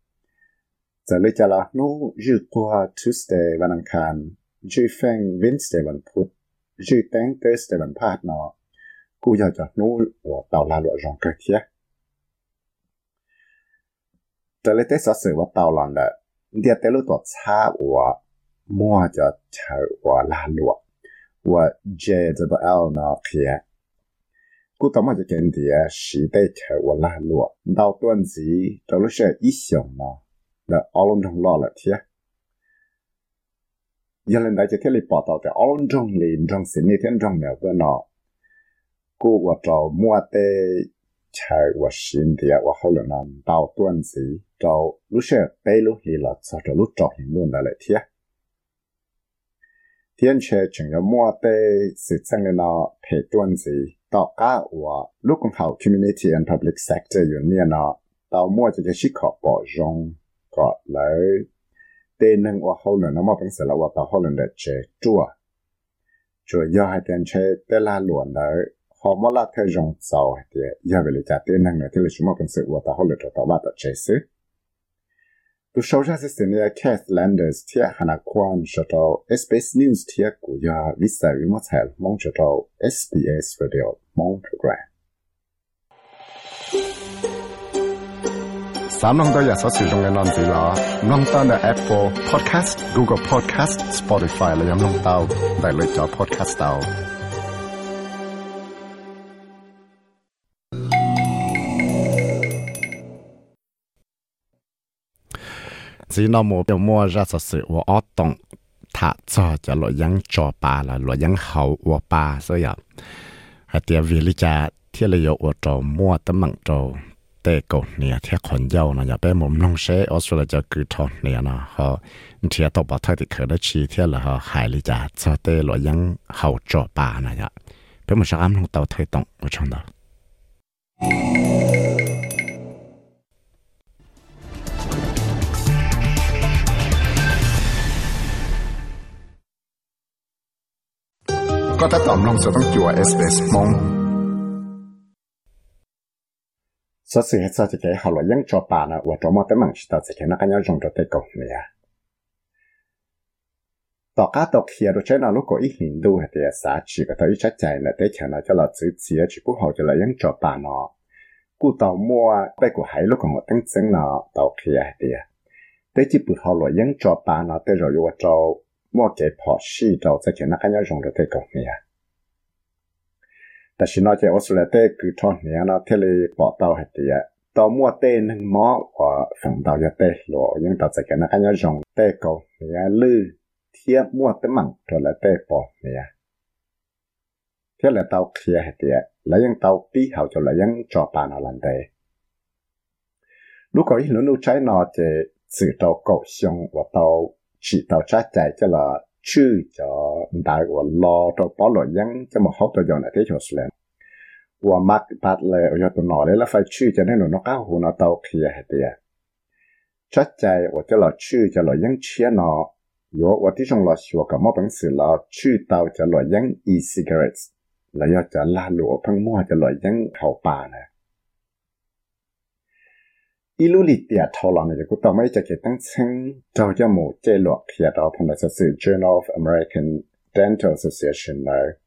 Speaker 2: จะเลยจะละนู้ยืดตัว Tuesday วันอังคารยืดแฟง Wednesday วันพุธยืดแตง Thursday วันพฤหัสเนาะกูอยากจะนู้ว่าเต่าลาหลวงเกิดเทียจะเลยได้สอสือว่าเต่าหลอนละเดียวแต่รู้ตัวชาว่ามั่วจะเฉาว่าลาหลวงว่า J จะตัว L เนาะเทียกูต้องมาจะเกินเดียสีได้เธอวันละลัวดาวต้นสีจะรู้เสึกอีสองเนาะ the alon dong lo la thia yalan da che thia li pa ta te alon dong li dong se ni ten dong mel ve no cô wa trò mua tê chạy wa xin thì wa hậu là nam đào tuân sĩ trò lúc xe bê lúc hi là cho trò lúc trò hình luôn là lại thiết thiên chế chẳng có mua tê sự chân lên nó phê tuân sĩ tạo cá wa lúc còn hậu community and public sector union nó tạo mua cho cái sĩ khó bỏ rong ว่าสินเดียว่าเขาเลยนั้นดาวต้นสีจะรู้สึกไปรู้เห็นละจะรู้จอเห็นนู่นอะไรเทีย thiên chế chừng có mua tê sự sang lên nó thể tuân gì tạo cả và lúc còn học community and public sector union nó tạo mua cho cái shit khó bỏ rong có lấy tê nâng và hậu lần nó mà bằng sự là và tạo hậu lần để chế chua chua do hai tiền chế tê la luận đấy họ mà là theo rong giàu thì do về lý trả tê nâng này thì là chúng mà bằng sự và tạo hậu lần cho tạo ba tạo chế sức tu sau ra sẽ này Kath Landers thia hana quan cho tàu SBS News thia của ya visa remote help mong cho tàu SBS Radio mong program สามน้องตัวอยากสอสื่อตรงใน นอนสีหลอน้องตัวใน Apple Podcast Google Podcast Spotify เตกเนี่ยเทียขนเยานะอย่าไปมุมลงเชออสเตรเลียจะคือทองเนี่ยนะฮะเทียตบทติเคยได้ชีเทียละฮะหายลิจ้ะเตหลอยังเฮาจ่อป่านะย่าเป็นมุมชะอ้ำลงเตาเทยตองมาชนเนาก็ถ้าต่อมลงจะต้องจัวเอสเมอง sa thì cái họ lại vẫn cho bà nè và cho mọi cái mảng ta thì cái nó cái nhau dùng cho cái cầu này tỏ cá tộc kia rồi chơi có ít hình đủ thì sa chỉ có thấy chắc chạy là tới nó cho là chữ chia chỉ cũng họ cho lại vẫn cho cú tàu mua bây của hải lúc còn một tăng chứng nó tàu kia thì chỉ bự họ lại vẫn cho bà nó tới rồi vừa cho mua cái họ xí cho cái nó cái nhau dùng cho cái cầu สียชีผู้เขาจะเรายังจอปานะกูต่อมัวไปกูหายลูกของตั้งซึ่งนะต่อเขียเหตุแต่จีบุเขาเรายังจอปานะแต่เราอยู่ว่าจอ mua cái phò xì đầu sẽ khiến nó cái nhau dùng được cái công nàyแต่ฉันnói cho Australia tê cứ thon này nó thế là bỏ tàu hết thì tàu mua tê nâng mó và phần tàu cho tê lộ nhưng tàu sẽ khiến nó cái nhau dùng tê cầu này lư thiếp mua tê mặn rồi là tê bỏ này thế là tàu kia hết thì là những tàu bí hậu cho là những cho bà nó làm tê lúc có ít nữa nó trái nó thì sự tàu cầu xong và tàu chỉ tàu trái chạy cho là chữ cho đại của lo cho bỏ lỗi dân cho một hậu tôi dọn lại thế cho slen và mắc bát lệ ở cho nó đấy là phải chữ cho nên nó cao hồ nó tàu kia hết tiệt trái chạy và cho là chữ cho là dân chia nó yo và tí trong là sửa cả một bằng sự là chữ tàu cho là dân e-cigarettes là do cho la lụa phăng mua cho là dân hậu bà này 一路里点头了，那就到每只给当成找叫某这落贴到碰到就是 Journal of American Dental Association 了。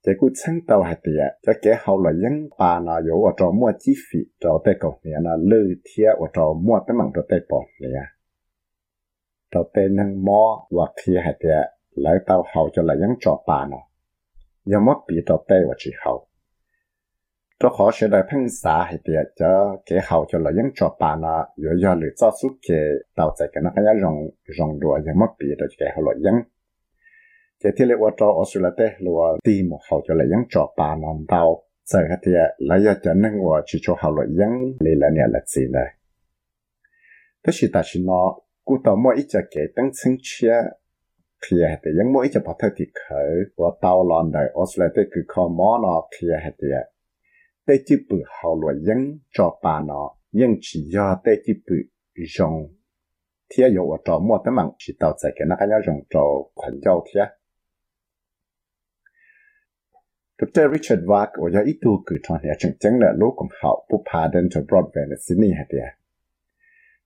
Speaker 2: 这个称到还对呀，这给好了，因把那有我找莫几费找得够年了，六天我找莫得忙着得半年，找得能莫我贴还对，来到好就来因找把呢，要么比找得我之后。 กูซึ่งเตาหัดเตียจะเกี่ยวเลยยังปานาอยู่ว่าจอมัวจีฟีจอเตกเนี่ยนะลือเทียว่าจอมัวตั้งมังตัวเตปอนเนี่ยเราเตนังมอว่าเทียหัดเตียแล้วเตาเขาจะเลยยังจอปานายังมัดปีตัวเตว่าจีเขา cho họ sẽ đại phăng xã hay tiệt cho cái hậu cho là những cho bà nó rồi do lựa cho suốt cái tàu chạy cái nó cái rong rong đùa những mất bị rồi cái hậu là những cái thiết lệ của cho Australia thế là tìm một hậu cho là những cho bà nó tàu chạy cái tiệt là do cho nên của chỉ cho hậu là những lì là nhà là gì này thế thì ta chỉ nó cú tàu mỗi ít cho cái tăng sinh chia khi thì những mỗi ít cho bắt đầu thì khởi của tàu lòn đời Australia thế cứ có món nó khi thì tê chỉ bự hào lùa dân cho bà nó nhưng chỉ do tê chỉ bự rong thế yếu ở trò mua tấm mạng chỉ tạo ra cái nó cái nhau rong trò khoản giao thiết Dr. Richard Wack ở nhà ít tu cử tròn hệ chẳng chẳng là lúc cũng hậu bố phá đến cho Broadway ở Sydney hả địa.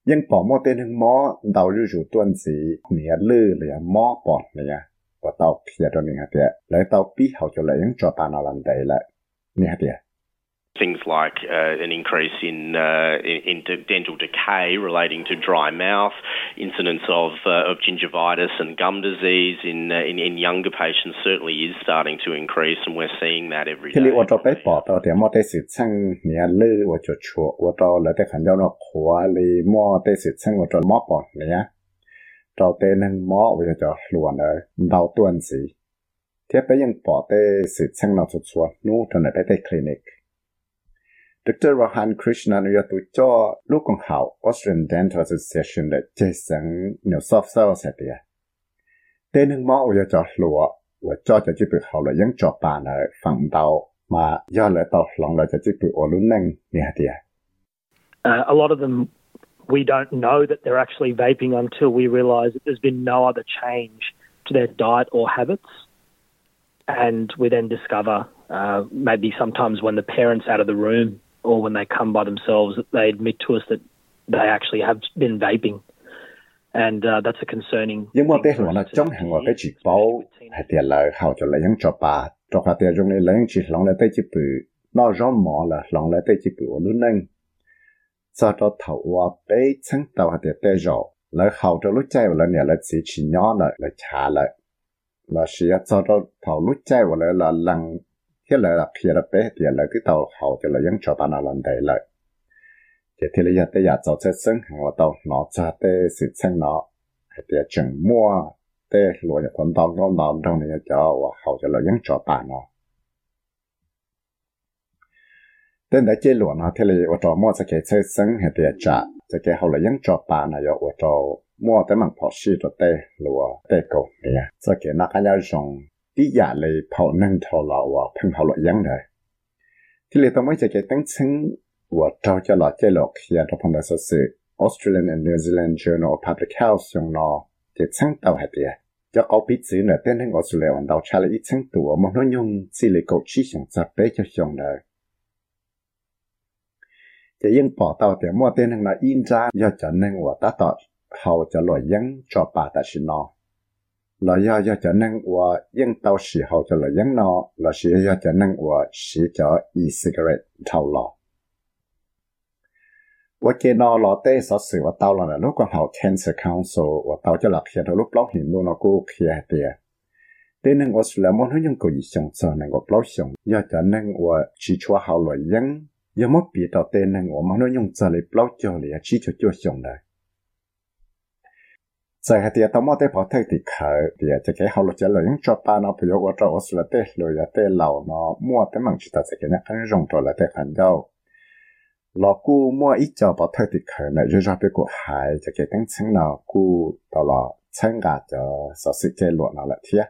Speaker 2: Nhưng bỏ mô tên hưng mô đào lưu rủ tuân gì nè lư là mô bỏ nè và tàu kia đó nè hệ địa. Lấy tàu bí hậu cho lấy những trò bà nó làm đầy lại nè hệ địa.
Speaker 11: Things like uh, an increase in, uh, in, in dental decay relating to dry mouth, incidence of, uh, of gingivitis and gum disease in, in, in younger patients certainly is starting to increase, and we're seeing that every day
Speaker 2: ya tu cho lu kong hao Australian Dental Association che sang New South Wales sa tia. Tên hưng mõ ya cho lụa và cho cho chỉ bị hậu là những cho bà mà do lại tàu lòng là cho chỉ bị ổ luôn nâng.
Speaker 12: Uh, a lot of them we don't know that they're actually vaping until we realise that there's been no other change to their diet or habits. And we then discover, uh, maybe sometimes when the parent's out of the room or when they come by themselves, they admit to us that they actually have been vaping. And uh, that's a concerning. Nhưng mà tế là trong hàng cái chỉ bảo hay
Speaker 2: tiền hậu cho lấy những cho bà cho tiền dùng này lấy chỉ lòng tế chỉ bự nó rõ mỏ là lòng lấy tế chỉ bự ở lúc nâng sau đó thầu qua bế chân tàu hay tiền tế rõ lấy hậu cho lúc chạy là nhà là chỉ chỉ nhỏ lại là trả lại là sĩ sau đó thầu lúc chạy là là lăng thế là là khi là bé thì là cái tàu hậu thì là những cho bạn làm đầy lại thì thì là tới giờ cho chơi sinh hàng tàu nó cha tới sự sinh nó. Thì chừng mua tới lúa nhà con tàu con tàu trong này cho và hậu thì là những cho bạn nó. Tên đã chơi lúa nó thì là ở trong mua sẽ cái chơi sinh thì trả. Sẽ cái hậu là những cho bạn này ở trong mua tới mảng phò xí rồi tới lúa tới cầu này sẽ cái nó cái nhau dùng ที่อยากเลยเผานั่งเท่าเราว่าเพิ่งเผาหลอยังได้ที่เลยต้องไม่จะเกตั้งซึ่งว่าเราจะหลอดใจหลอกยาทพันธ์สื่อ Australian and New Zealand Journal of Public Health ยงนอจะซึ่งเต่าหาเดียจะเอาปิสูเนี่ยเต้นให้ออสเตรเลียวันเราวชาลีชั้งตัวมันน้อยงสิเลยกชี้สองจับไปจะยงได้จะยังปอเต่าแต่เมื่อเต้นทางนาอินจ้าย่อจะนั่งว่าตาต่อเขาจะลอยยังจอป่าตาชินอ เราอยากอยากจะนั่งว่ายังเตาสีเขาจะเรายังนอเราเสียอยากจะนั่งว่าสีจะอีสิกเรตเท่าหลอว่าเกนอหลอเต้สอสื่อว่าเตาหลอนะลูกก็เขา Cancer ส์คัลซ์ว่าเตาจะหลักเขียนลูกเล่าหินลูกนกูเขียเตียเต้นึงออสเตรเลียมันยังกูยิ่งจอนึงก็เล่าเสียงอยากจะนั่งว่าชีชัวเขาเลยยังยังไม่ปีต่อเต้นึงว่ามันยังจะเลยเล่าเจอเลยชีชัวเจอเยงเลย 在下啲当我哋跑睇啲佢，啲就嘅后来就嚟用作班咯，譬如我做我是嚟啲旅游啲楼咯，摸啲问住就系嘅呢，肯用到嚟啲很有。老姑摸一脚跑睇啲佢呢，就让别个系就嘅等清咯，姑到了参加就实施嘅落嗱啦啲。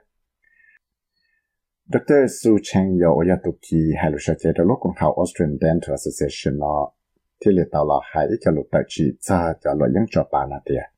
Speaker 2: Dr. Su Cheng 有我要读记系录上嘅到录讲好 Australian Dental Association 咯，ที่嚟到了系一个录得住，就就嚟用作班啦啲。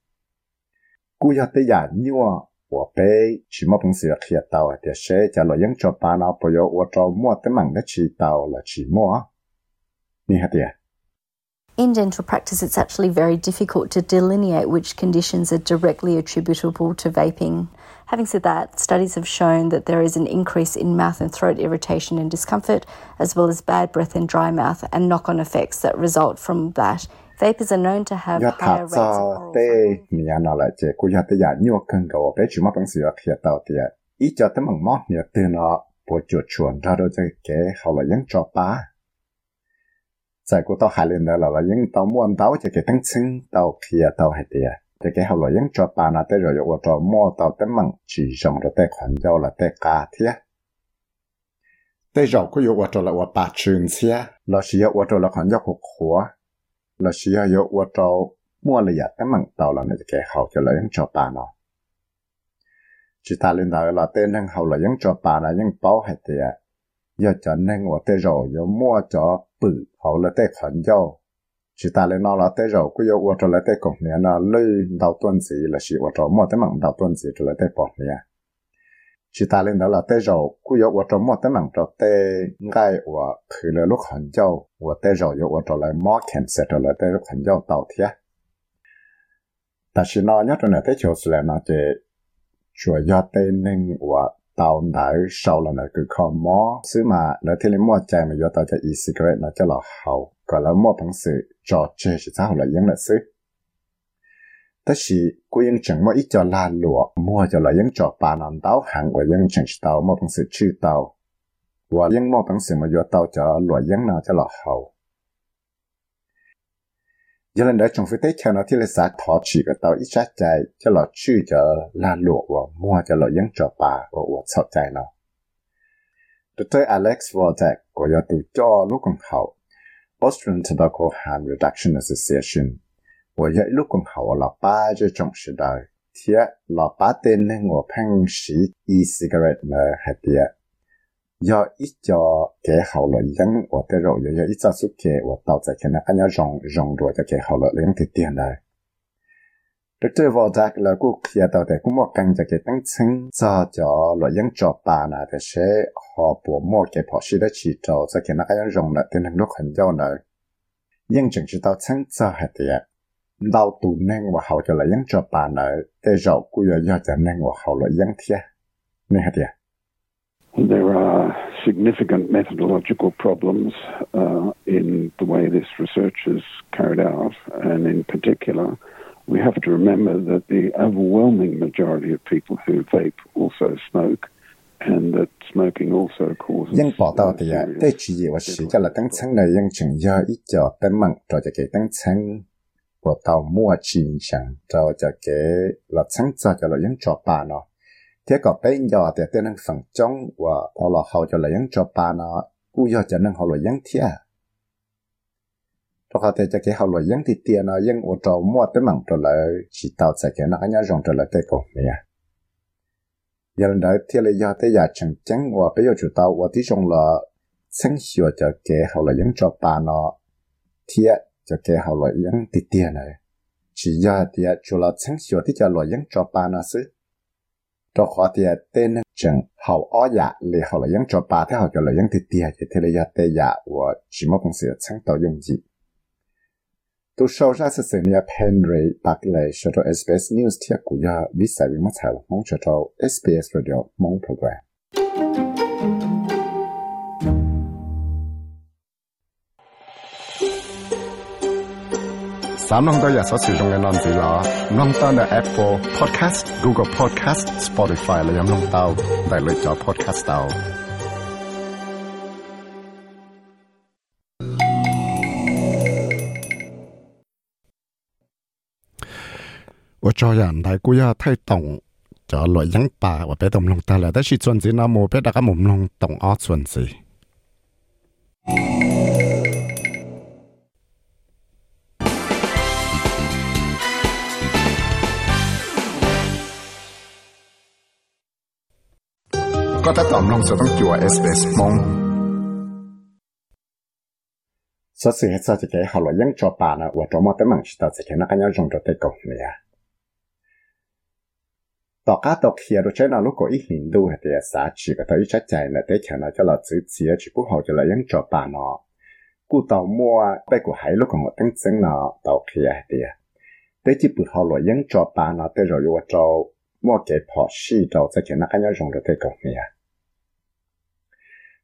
Speaker 13: In dental practice, it's actually very difficult to delineate which conditions are directly attributable to vaping. Having said that, studies have shown that there is an increase in mouth and throat irritation and discomfort, as well as bad breath and dry mouth, and knock on effects that result from that Vapors are known to have ya higher rates of oral te ni ya
Speaker 2: na la che ku ya te ya ni o kan ga be chu ma pang si ya khia ta te i cha te mang mo ni te na po chu chuan ra do che ke ha la yang cho pa sai ku to ha len da la la yang tao muan tao che ke tang ching tao khia tao ha te te ke ha la yang cho pa na te ro yo wo to mo tao te mang chi jong ro te khan jo la te ka thia te jo ku yo wo to la wa pa chun sia la shi ya wo to la khan jo ku khua là sĩ hạ yếu ua trâu mua là giả cái mạng tàu là nó kẻ hậu cho lời hắn cho bà nó. Chỉ ta lên đời là tên hắn hậu là hắn cho bà là hắn báo hết thì à giờ cho nên ua tê rồi yếu mua cho bự hậu là tê khẩn dâu. Chỉ ta lên nó là tê rồi cứ yếu ua cho là tê cổng nè nó lư đầu tuần gì là sĩ ua trâu mua tê mạng đầu tuần gì cho là tê bỏ nè chỉ ta lên đó là tê rồi cứ yếu của trong một tấm mạng cho tê ngay và thử lỡ lúc hẳn châu của tê rồi yếu của trong lại mỏ khen sẽ trở lại tê lúc hẳn châu tàu thiệt ta chỉ nói nhất là tê chiều sẽ nó chỉ chùa yếu tê nên và tàu đại sau là cái con mỏ xứ mà là thế là mua chạy mà do tàu chạy e-cigarette nó cho là hậu gọi là mua phẳng sự trò chơi chỉ sao là những là xứ? Tất sĩ cô yên chẳng mua ít cho là lụa, mua cho là những trò bà nằm tàu hàng và những chẳng tàu mua bằng sự chư tàu. Và những mua bằng sự mà vô tàu cho lụa những nào cho là hậu. Giờ lần đó chúng phải thấy theo nó thì là xã thọ chỉ cái tàu ít sát chạy cho lọ chư cho là lụa và mua cho lọ những trò bà và và sợ chạy nó. Dr. Alex Vortek của nhà tù cho lúc Austrian Tobacco Harm Reduction Association và dạy lúc còn hậu là ba cho trong sự đời, thì là ba tên nên ngồi phăng sĩ e-cigarette là hạt địa do ít cho cái hậu lợi dân và tới rồi do ít cho xuất kệ và tạo ra cái này anh nhớ rong rong rồi cho cái hậu lợi lớn thì tiền đây Dr. Voldak là cô kia tạo để cũng một căn cho cái tăng chứng cho cho lợi dân cho bà là để sẽ họ bộ một cái bỏ sĩ đó chỉ cho cho cái này anh nhớ rong là tên hàng lúc hình giao nữa nhưng chẳng chỉ tạo chứng cho hạt địa đau tù nang và hậu cho là yến cho bà nợ. Tê rậu cú giờ do cho nang và hậu là yến thia. Nè hả thia.
Speaker 14: There are significant methodological problems uh, in the way this research is carried out, and in particular, we have to remember that the overwhelming majority of people who vape also smoke, and that smoking also causes. Yang bảo đạo thì à, đây
Speaker 2: chỉ là sự cho là tăng sáng này yang chừng do ít cho tấm mạng cho cái tăng sáng của tàu mua chìm chẳng tàu cho kế là sáng ra cho là những trò bà nó. Thế có bên giờ thì tên năng phẳng trong và họ là hậu cho là những trò bà nó, cú giờ cho năng hậu là những thiệt. Tôi có thể cho cái họ là những thì tiền nó những ô tàu mua tới mảng trở lại, chỉ tàu sẽ cái nó nhà rộng trở lại tới cổ này giờ lần đầu thì là giờ tới giờ chẳng chẳng và bây giờ chủ tàu và tí trong là sáng sửa cho cái họ là những trò bà nó. Thiệt cho cái hậu loại yến tít tiền này. Chỉ do thì chủ là sáng sửa thì cho loại yến cho ba nó xứ. Cho họ thì tên nó chẳng hậu ó dạ lì hậu loại yến cho ba thì hậu cho loại yến tít tiền thì thế là dạ tê dạ và chỉ một công sự sáng tạo dùng gì tôi sau ra sự sự nhà Henry bạc lệ cho cho SBS News thiệt của giờ vì sao vì mất hậu mong cho cho SBS Radio mong program. Sám nông tôi giờ sẽ sử dụng cái nón gì là nông tao là Apple Podcast, Google Podcast, Spotify là yam nông tao đại lựa cho podcast tao. 我做人大估呀太懂，就来影吧，或者动弄得嚟，但是转子那冇俾大家冇弄懂啊转子。ก็ ถ้าตอมลงจะต้องจัว SBS มงสสิ่งที่จะเกี่ยวกับยังจอปานะว่าจะมาแต่มังชิตาจะเกี่ยวกับยังจงจะเตกเนี่ยต่อการตกเขียรใช้นาลูกก็อีหินดูเหตุสาชีก็ตัวอีชัดใจนะแต่เขียนเราจะเราซื้อเสียชีกูเขาจะเรายังจอปานะกูต่อมัวไปกูหายลูกของตั้งซึ่งนะต่อเขียเหตุแต่จีบุเขาเรายังจอปานะแต่เราอยู่ว่าจะมัวเก็บพอชีเราจะเขียนนักยังจงจะเตกเนี่ย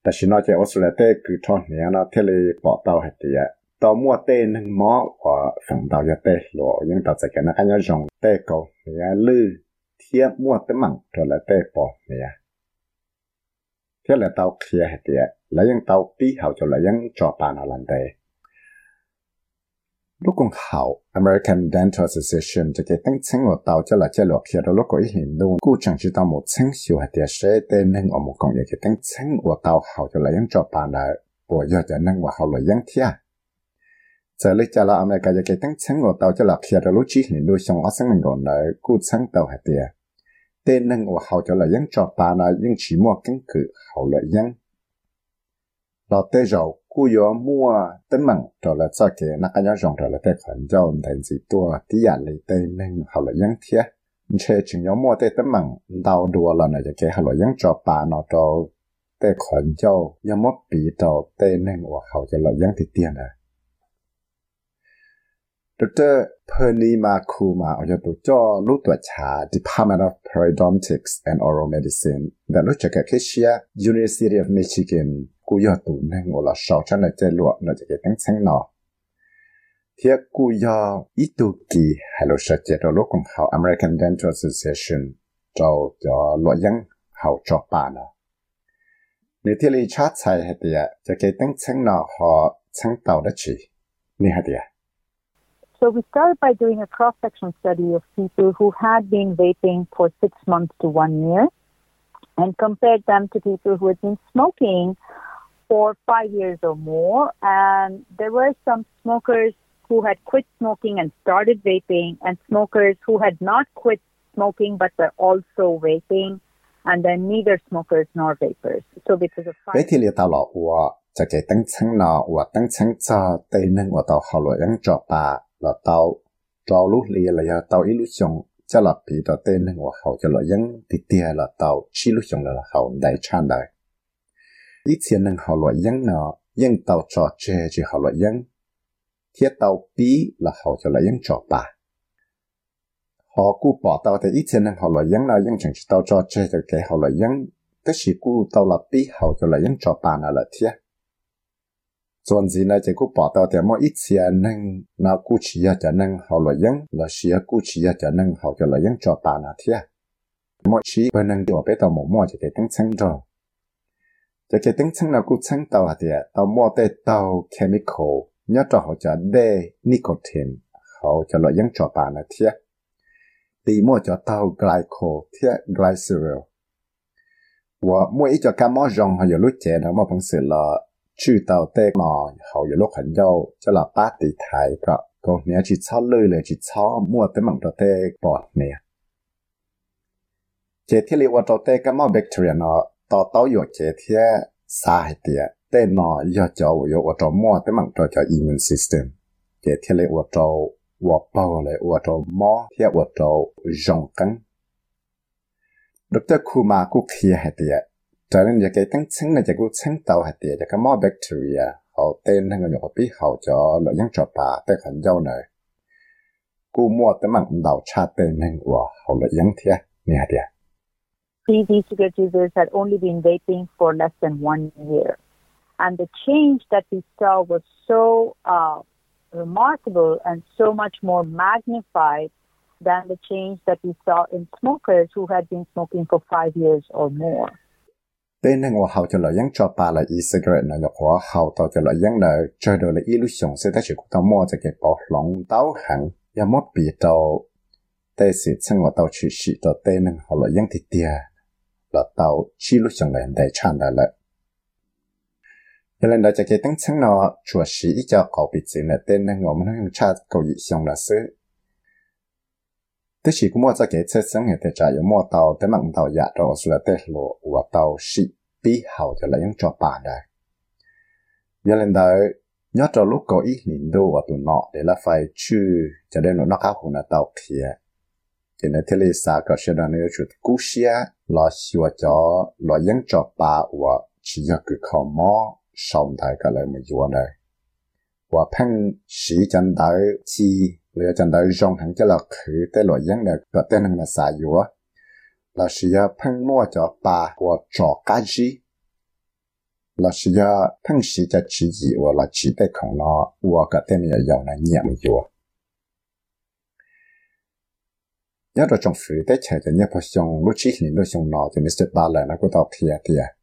Speaker 2: 但是那些我说了，对古创年了，这里报道还的呀。到末对那毛我放到一对罗，因到这个那还要用对狗年绿贴末的忙着了对报年，这里到贴还的，来用到底后就来用做办了难的。Lúc còn hậu American Dental Association cho cái tăng chứng của tàu cho là cho lộ kia đó lúc có ý hiện luôn cú chẳng chỉ tàu một chứng siêu hạt địa sẽ tên nên ở một công việc cái tăng chứng của tàu hậu cho là những cho bà là bộ giờ cho nên và hậu là những thia giờ lấy cho là America cho cái tăng chứng của tàu cho là kia đó lúc chỉ hiện luôn xong ở sáng mình còn là cú chứng tàu hạt địa tên nên và hậu cho là những cho bà là những chỉ mua căn cứ hậu là những lọt tới rồi กูยอมัวตั้งมั่งจอละสักเกนักยาจงจอละแต่ขันเจ้าแต่สิตัวที่อยากเลยแต่หนึ่งเขาละยังเทียเชจึงยอมัวแต่ตั้งมั่งดาวดัวละนะจะแกเขาละยังจอปานอจอแต่ขันเจ้ายังมัวปีจอแต่หนึ่งว่าเขาจะละยังติเตียนนะดรเพอร์นีมาคูมาเอาจากตัวจอรู้ตัวชา Department of Periodontics and Oral Medicine แต่รู้จักกับเคเชีย University of Michigan cú yo tụ năng ngồi là sáu cho nó chơi lụa nó chỉ cái tăng sáng nọ. Thiết cú yo ít tụ kỳ, hay là sợ chết rồi lúc còn học American Dental Association cho cho lụa dân, học cho bà nọ. Nếu thiết lý chát sai hay thì cho cái tăng sáng nọ họ sáng tàu đó chỉ. Như hay thì
Speaker 15: So we started by doing a cross-section study of people who had been vaping for six months to one year and compared them to people who had been smoking for five years or more. And there were some smokers who had quit smoking and started vaping and smokers who had not quit smoking but were also vaping and then neither smokers nor vapers. So because of five...
Speaker 2: จะ给等层呢，我等层这对能我到好了人做吧。là tàu trò lúc lìa là tàu ít lúc xong cho là bị tàu tên nên của hậu cho là dân thì tia là tàu chỉ lúc xong là hậu đại chan đại ít tiền năng họ loại dân nọ dân tàu trò chơi chỉ họ loại dân. Thiết tàu bí là họ cho loại dân trò bà. Họ cú bỏ tàu thì ít tiền năng họ loại dân nào dân chẳng chỉ tàu trò chơi cho cái họ loại dân. Tất chỉ cú tàu là bí họ cho loại dân trò bà nào là thiết. Chuẩn gì này chỉ cú bỏ tàu thì mỗi ít tiền năng, nào cú chỉ cho năng họ loại dân, là chỉ cú chỉ cho năng họ cho loại dân trò bà nào thiệt. mỗi chỉ bên năng điều bé tàu một mỗi chỉ để tăng sáng rồi. จะเจตั้งเชั้นเรากูชั้นตัวเดียตัวมอเตตัวเคมีคอลเนี่ยจะเขวจะได้นิโคตินเขาจะลอยยังจอปานะเทียตีมอจะตัวไกลโคเทียไกลเซิเรลว่ามื่ออีจะกามอจงเขาอยู่รู้เจนเขามาพังเสือละชื่อตัวเตมอเขาอยู่ลูกหันโยจะลาป้าตีไทยก็ก็เนี้ยจิตชอบเลยเลยจิตชอบมั่วเต็มังตัวเตปอดเนี่ยเจที่เรียกว่าตัวเตก็มอแบคทีเรียเนาะ 到到有这天啥一点，但呢要叫我要我找么，得忙找叫 immune system，这天嘞我找我包嘞我找么，天我找阳根。Dr. Kuma cũng khi hạt địa, cho nên giờ cái tăng chứng là giờ cũng chứng tàu hạt địa, giờ cái mỏ bacteria, họ tên là người biết họ cho lợi nhân cho bà tên khẩn dâu này. Cú mua tới mạng đầu cha tên là họ lợi nhân thiệt, nè.
Speaker 15: These e-cigarette users had only been vaping for less than one year. And the change that we saw was so uh, remarkable and so much more magnified than the change that we saw in smokers who had been smoking for five years or more.
Speaker 2: tên năng hậu cho lợi cho bà là e-cigarette nó nhập hóa hậu tàu cho lợi dân là chơi đồ là illusion sẽ tác chỉ của tàu mua cho cái bỏ lòng tàu hẳn và mất bị tàu tê sĩ chân của tàu chỉ sĩ tàu tên năng hậu lợi dân thì tiền là tàu chỉ chẳng là đại chan là lợi cho nên là cho cái tăng chân nó chùa sĩ cho cậu bị chữ là tên năng ngộ mình cha cầu dị xong là sư tức chỉ cũng mua cho cái chất sống hiện tại trả mua tàu, tới mạng tàu giả rồi là tết lộ và tàu sĩ bí hậu cho lấy những cho bà đây. Giờ lên đó nhớ cho lúc có ý nhìn đồ và tụi nọ để là phải chư cho đến nó khá hồn là tàu kia. Cho nên thế là sao có sẽ đang nữa chút cú xia 老希望叫老应着把我去要给靠猫上台个来么样呢？我碰时间到起，我要讲到上行就老去对老应的个对那个啥药，老是要碰摸着把我找干事。老是要碰时间自己，我老只得看了我个对那药呢念么药。nhớ rồi trong phía tết trẻ thì nhớ phải xong lúc chỉ nhìn được xong nọ thì mình sẽ đạt lại nó có tao thiệt thiệt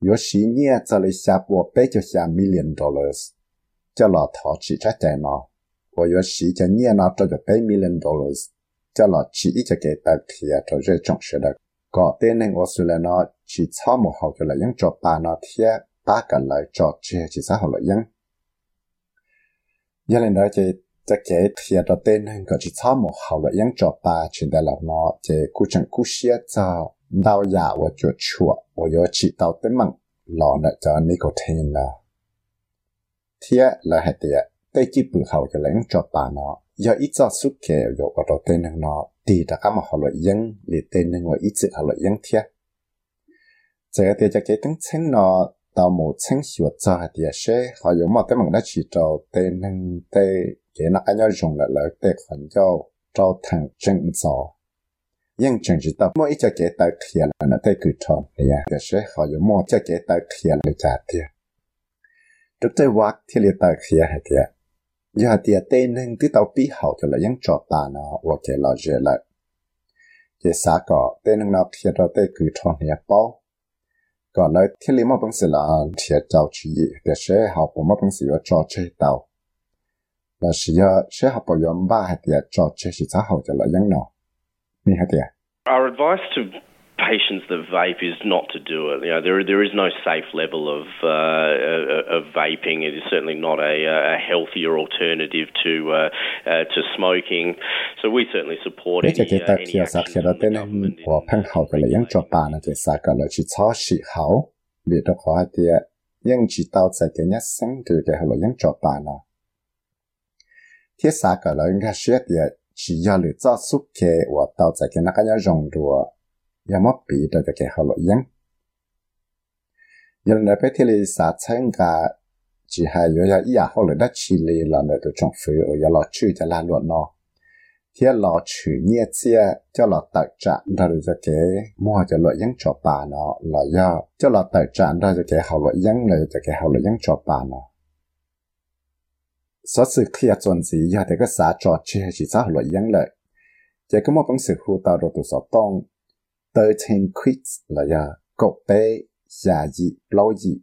Speaker 2: yếu sĩ nhé cho lấy xa bộ bế cho xa million dollars. Cho là thọ chỉ trả trẻ nó và yếu sĩ cho nhé, nó cho cho bế million dollars. Cho là chỉ ít cho kể tao thiệt cho rơi trong sự đặc. Có tên nên ở xưa là nó, chỉ cho một hậu cho là những cho ba nọ thiệt ba cái lại cho chỉ chỉ xã hội là những giờ lên đó thì 这给贴到点呢个去草木好来用做八，去的了呢这古镇古些早到呀我就错，我要去到点门老呢就尼个天了。贴来还得。tay chỉ bự hậu cho lãnh cho bà nó giờ ít cho suốt kèo rồi ở đầu tên nó thì đã có một họ lợi dân để tên nên người ít sự họ lợi dân thiệt giờ thì cho cái tính chân nó tao một chân sửa cho thì sẽ họ dùng một cái bằng đã chỉ cho tên nên tên Cái nó cái nhau dùng là lợi tệ khoản cho cho thằng chân gió nhưng chân chỉ tập, mỗi cho cái tay kia là nó tay cứ tròn này à. Để sẽ họ dùng mỗi cho cái tay kia là trả tiền. Trước tới vác thì là tay kia hay tiền giờ thì tên nên cứ tàu bị hậu cho là những trò ta nó, và cái là dễ lại. Cái xã có tên nên nó kia cho tay cứ tròn này bao. Còn lại thì lý mà bằng sự là thiệt chỉ để sẽ học của mà bằng sự là trò chơi tàu là sử dụng sẽ học bảo dưỡng ba hạt tiệt trò chơi sự xã hội cho là những nó mi hạt tiệt.
Speaker 11: Our advice to patients that vape is not to do it. You know, there there is no safe level of uh, of vaping. It is certainly not a, a healthier alternative to uh, uh, to smoking. So we certainly support any, cái uh, tập kia đó tên của phăng hậu cho là những trò bà nó
Speaker 2: cái xã cái là chỉ cho sĩ hậu. Vì đó khó hạt những chỉ tao sẽ cái nhất sinh từ cái là những trò bà nó thiết xã cái là những cái chuyện tiệt chỉ要你做出去，我到这个那个要融入，要么比的这个好了样。有那边天里啥参加，只还有要一下后来的起来了，那都政府我要老去就拉落喏。天老去年节叫老特展，到了这个摸就落样做办喏，老要叫老特展到这个好了样了，这个好了样做办喏。 สอสื่อเคลียจนสียาแต่ก็สาจอดเชื่อชีสาหลวยยังเลยจะก็มอบังสือฮูตาโรตุสอบต้องเตอร์เทนควิกส์ละยากบเปยาจีเปล่าจี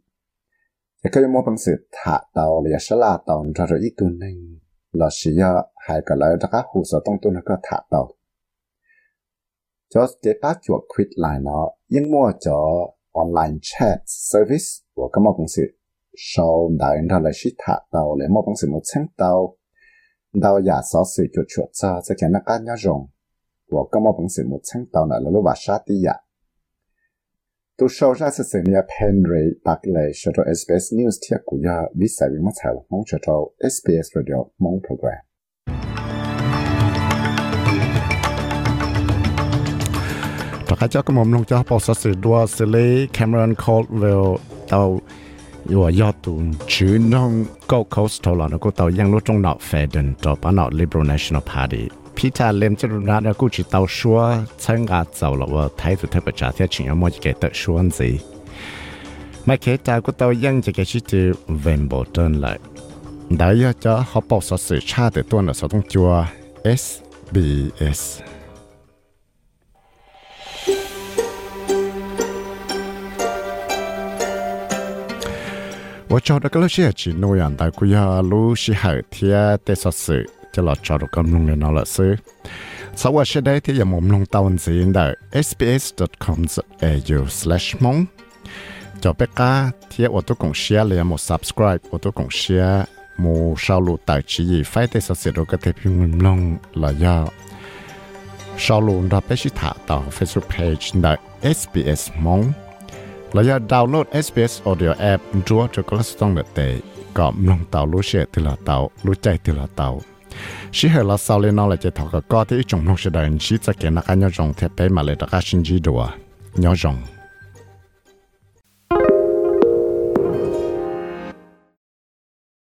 Speaker 2: จะก็มอบังสือถาเตาเลยชลาเตาจอดอีกตัวหนึ่งลอชียาหากันแล้วนะคะฮูสอต้องตัวนั้นก็ถาเตาจอสเกป้าจวบควิดไลน์เนาะยังมั่วจอออนไลน์แชทเซอร์วิสหัวก็มอบังสือ sau đại đó là sĩ thả tàu lấy một bằng sự một chân tàu đào giả sáu sự cho chuột cho sẽ khiến nó cá nhau rồng của có một bằng sự một chân tàu là lúc bà sát đi giả tu sau ra sự sự nhà Henry bạc lệ cho cho SBS News thiệt của nhà vì sai bị mất hậu mong cho cho SBS Radio mong program Và các cháu có mong long cho bảo sát sự đua xử lý Cameron Caldwell, tàu 我要读去弄 Gold Coast 头了，那个到养老中老反正找把那 Liberal National Party。Peter Lim 这路那那过去到说参加走了，我态度特别差，他请要么就给他说子。mà kể ta của tao dân chỉ cái chỉ từ vẹn bộ trên lại cho họ bảo sở sự cha từ tuần là sở chùa SBS ว่าจอดก็เชื่อจีโนยันแต่กูยารู้ชิหายเทียเตสสืจะลอดจอดกำลังเลยนอละซื้อสวัสดีได้ที่ยามมลงตอนสีนได้ sbs.com.au/mong จอเปก้าเทียอตุกงเชียเลยมด subscribe อตุกงเชียมูชาวลูไตชีไฟเตสเสดก็เทพิมลงลอยาชาวลูรัไปชิถาต่อ Facebook page ได้ SBS มอง เราอยากดาวน์โหลด SBS Audio App จัวจะก็ต้องเดเตะก็ลงเตารู้เชื่อทีละเตารู้ใจทีละเตาชิเหราสาวเลนอเลยจะถอกก็ที่จงลงเสดงชีจะเกิดนักการยองเทปไปมาเลยตะกาชินจีดัวยอง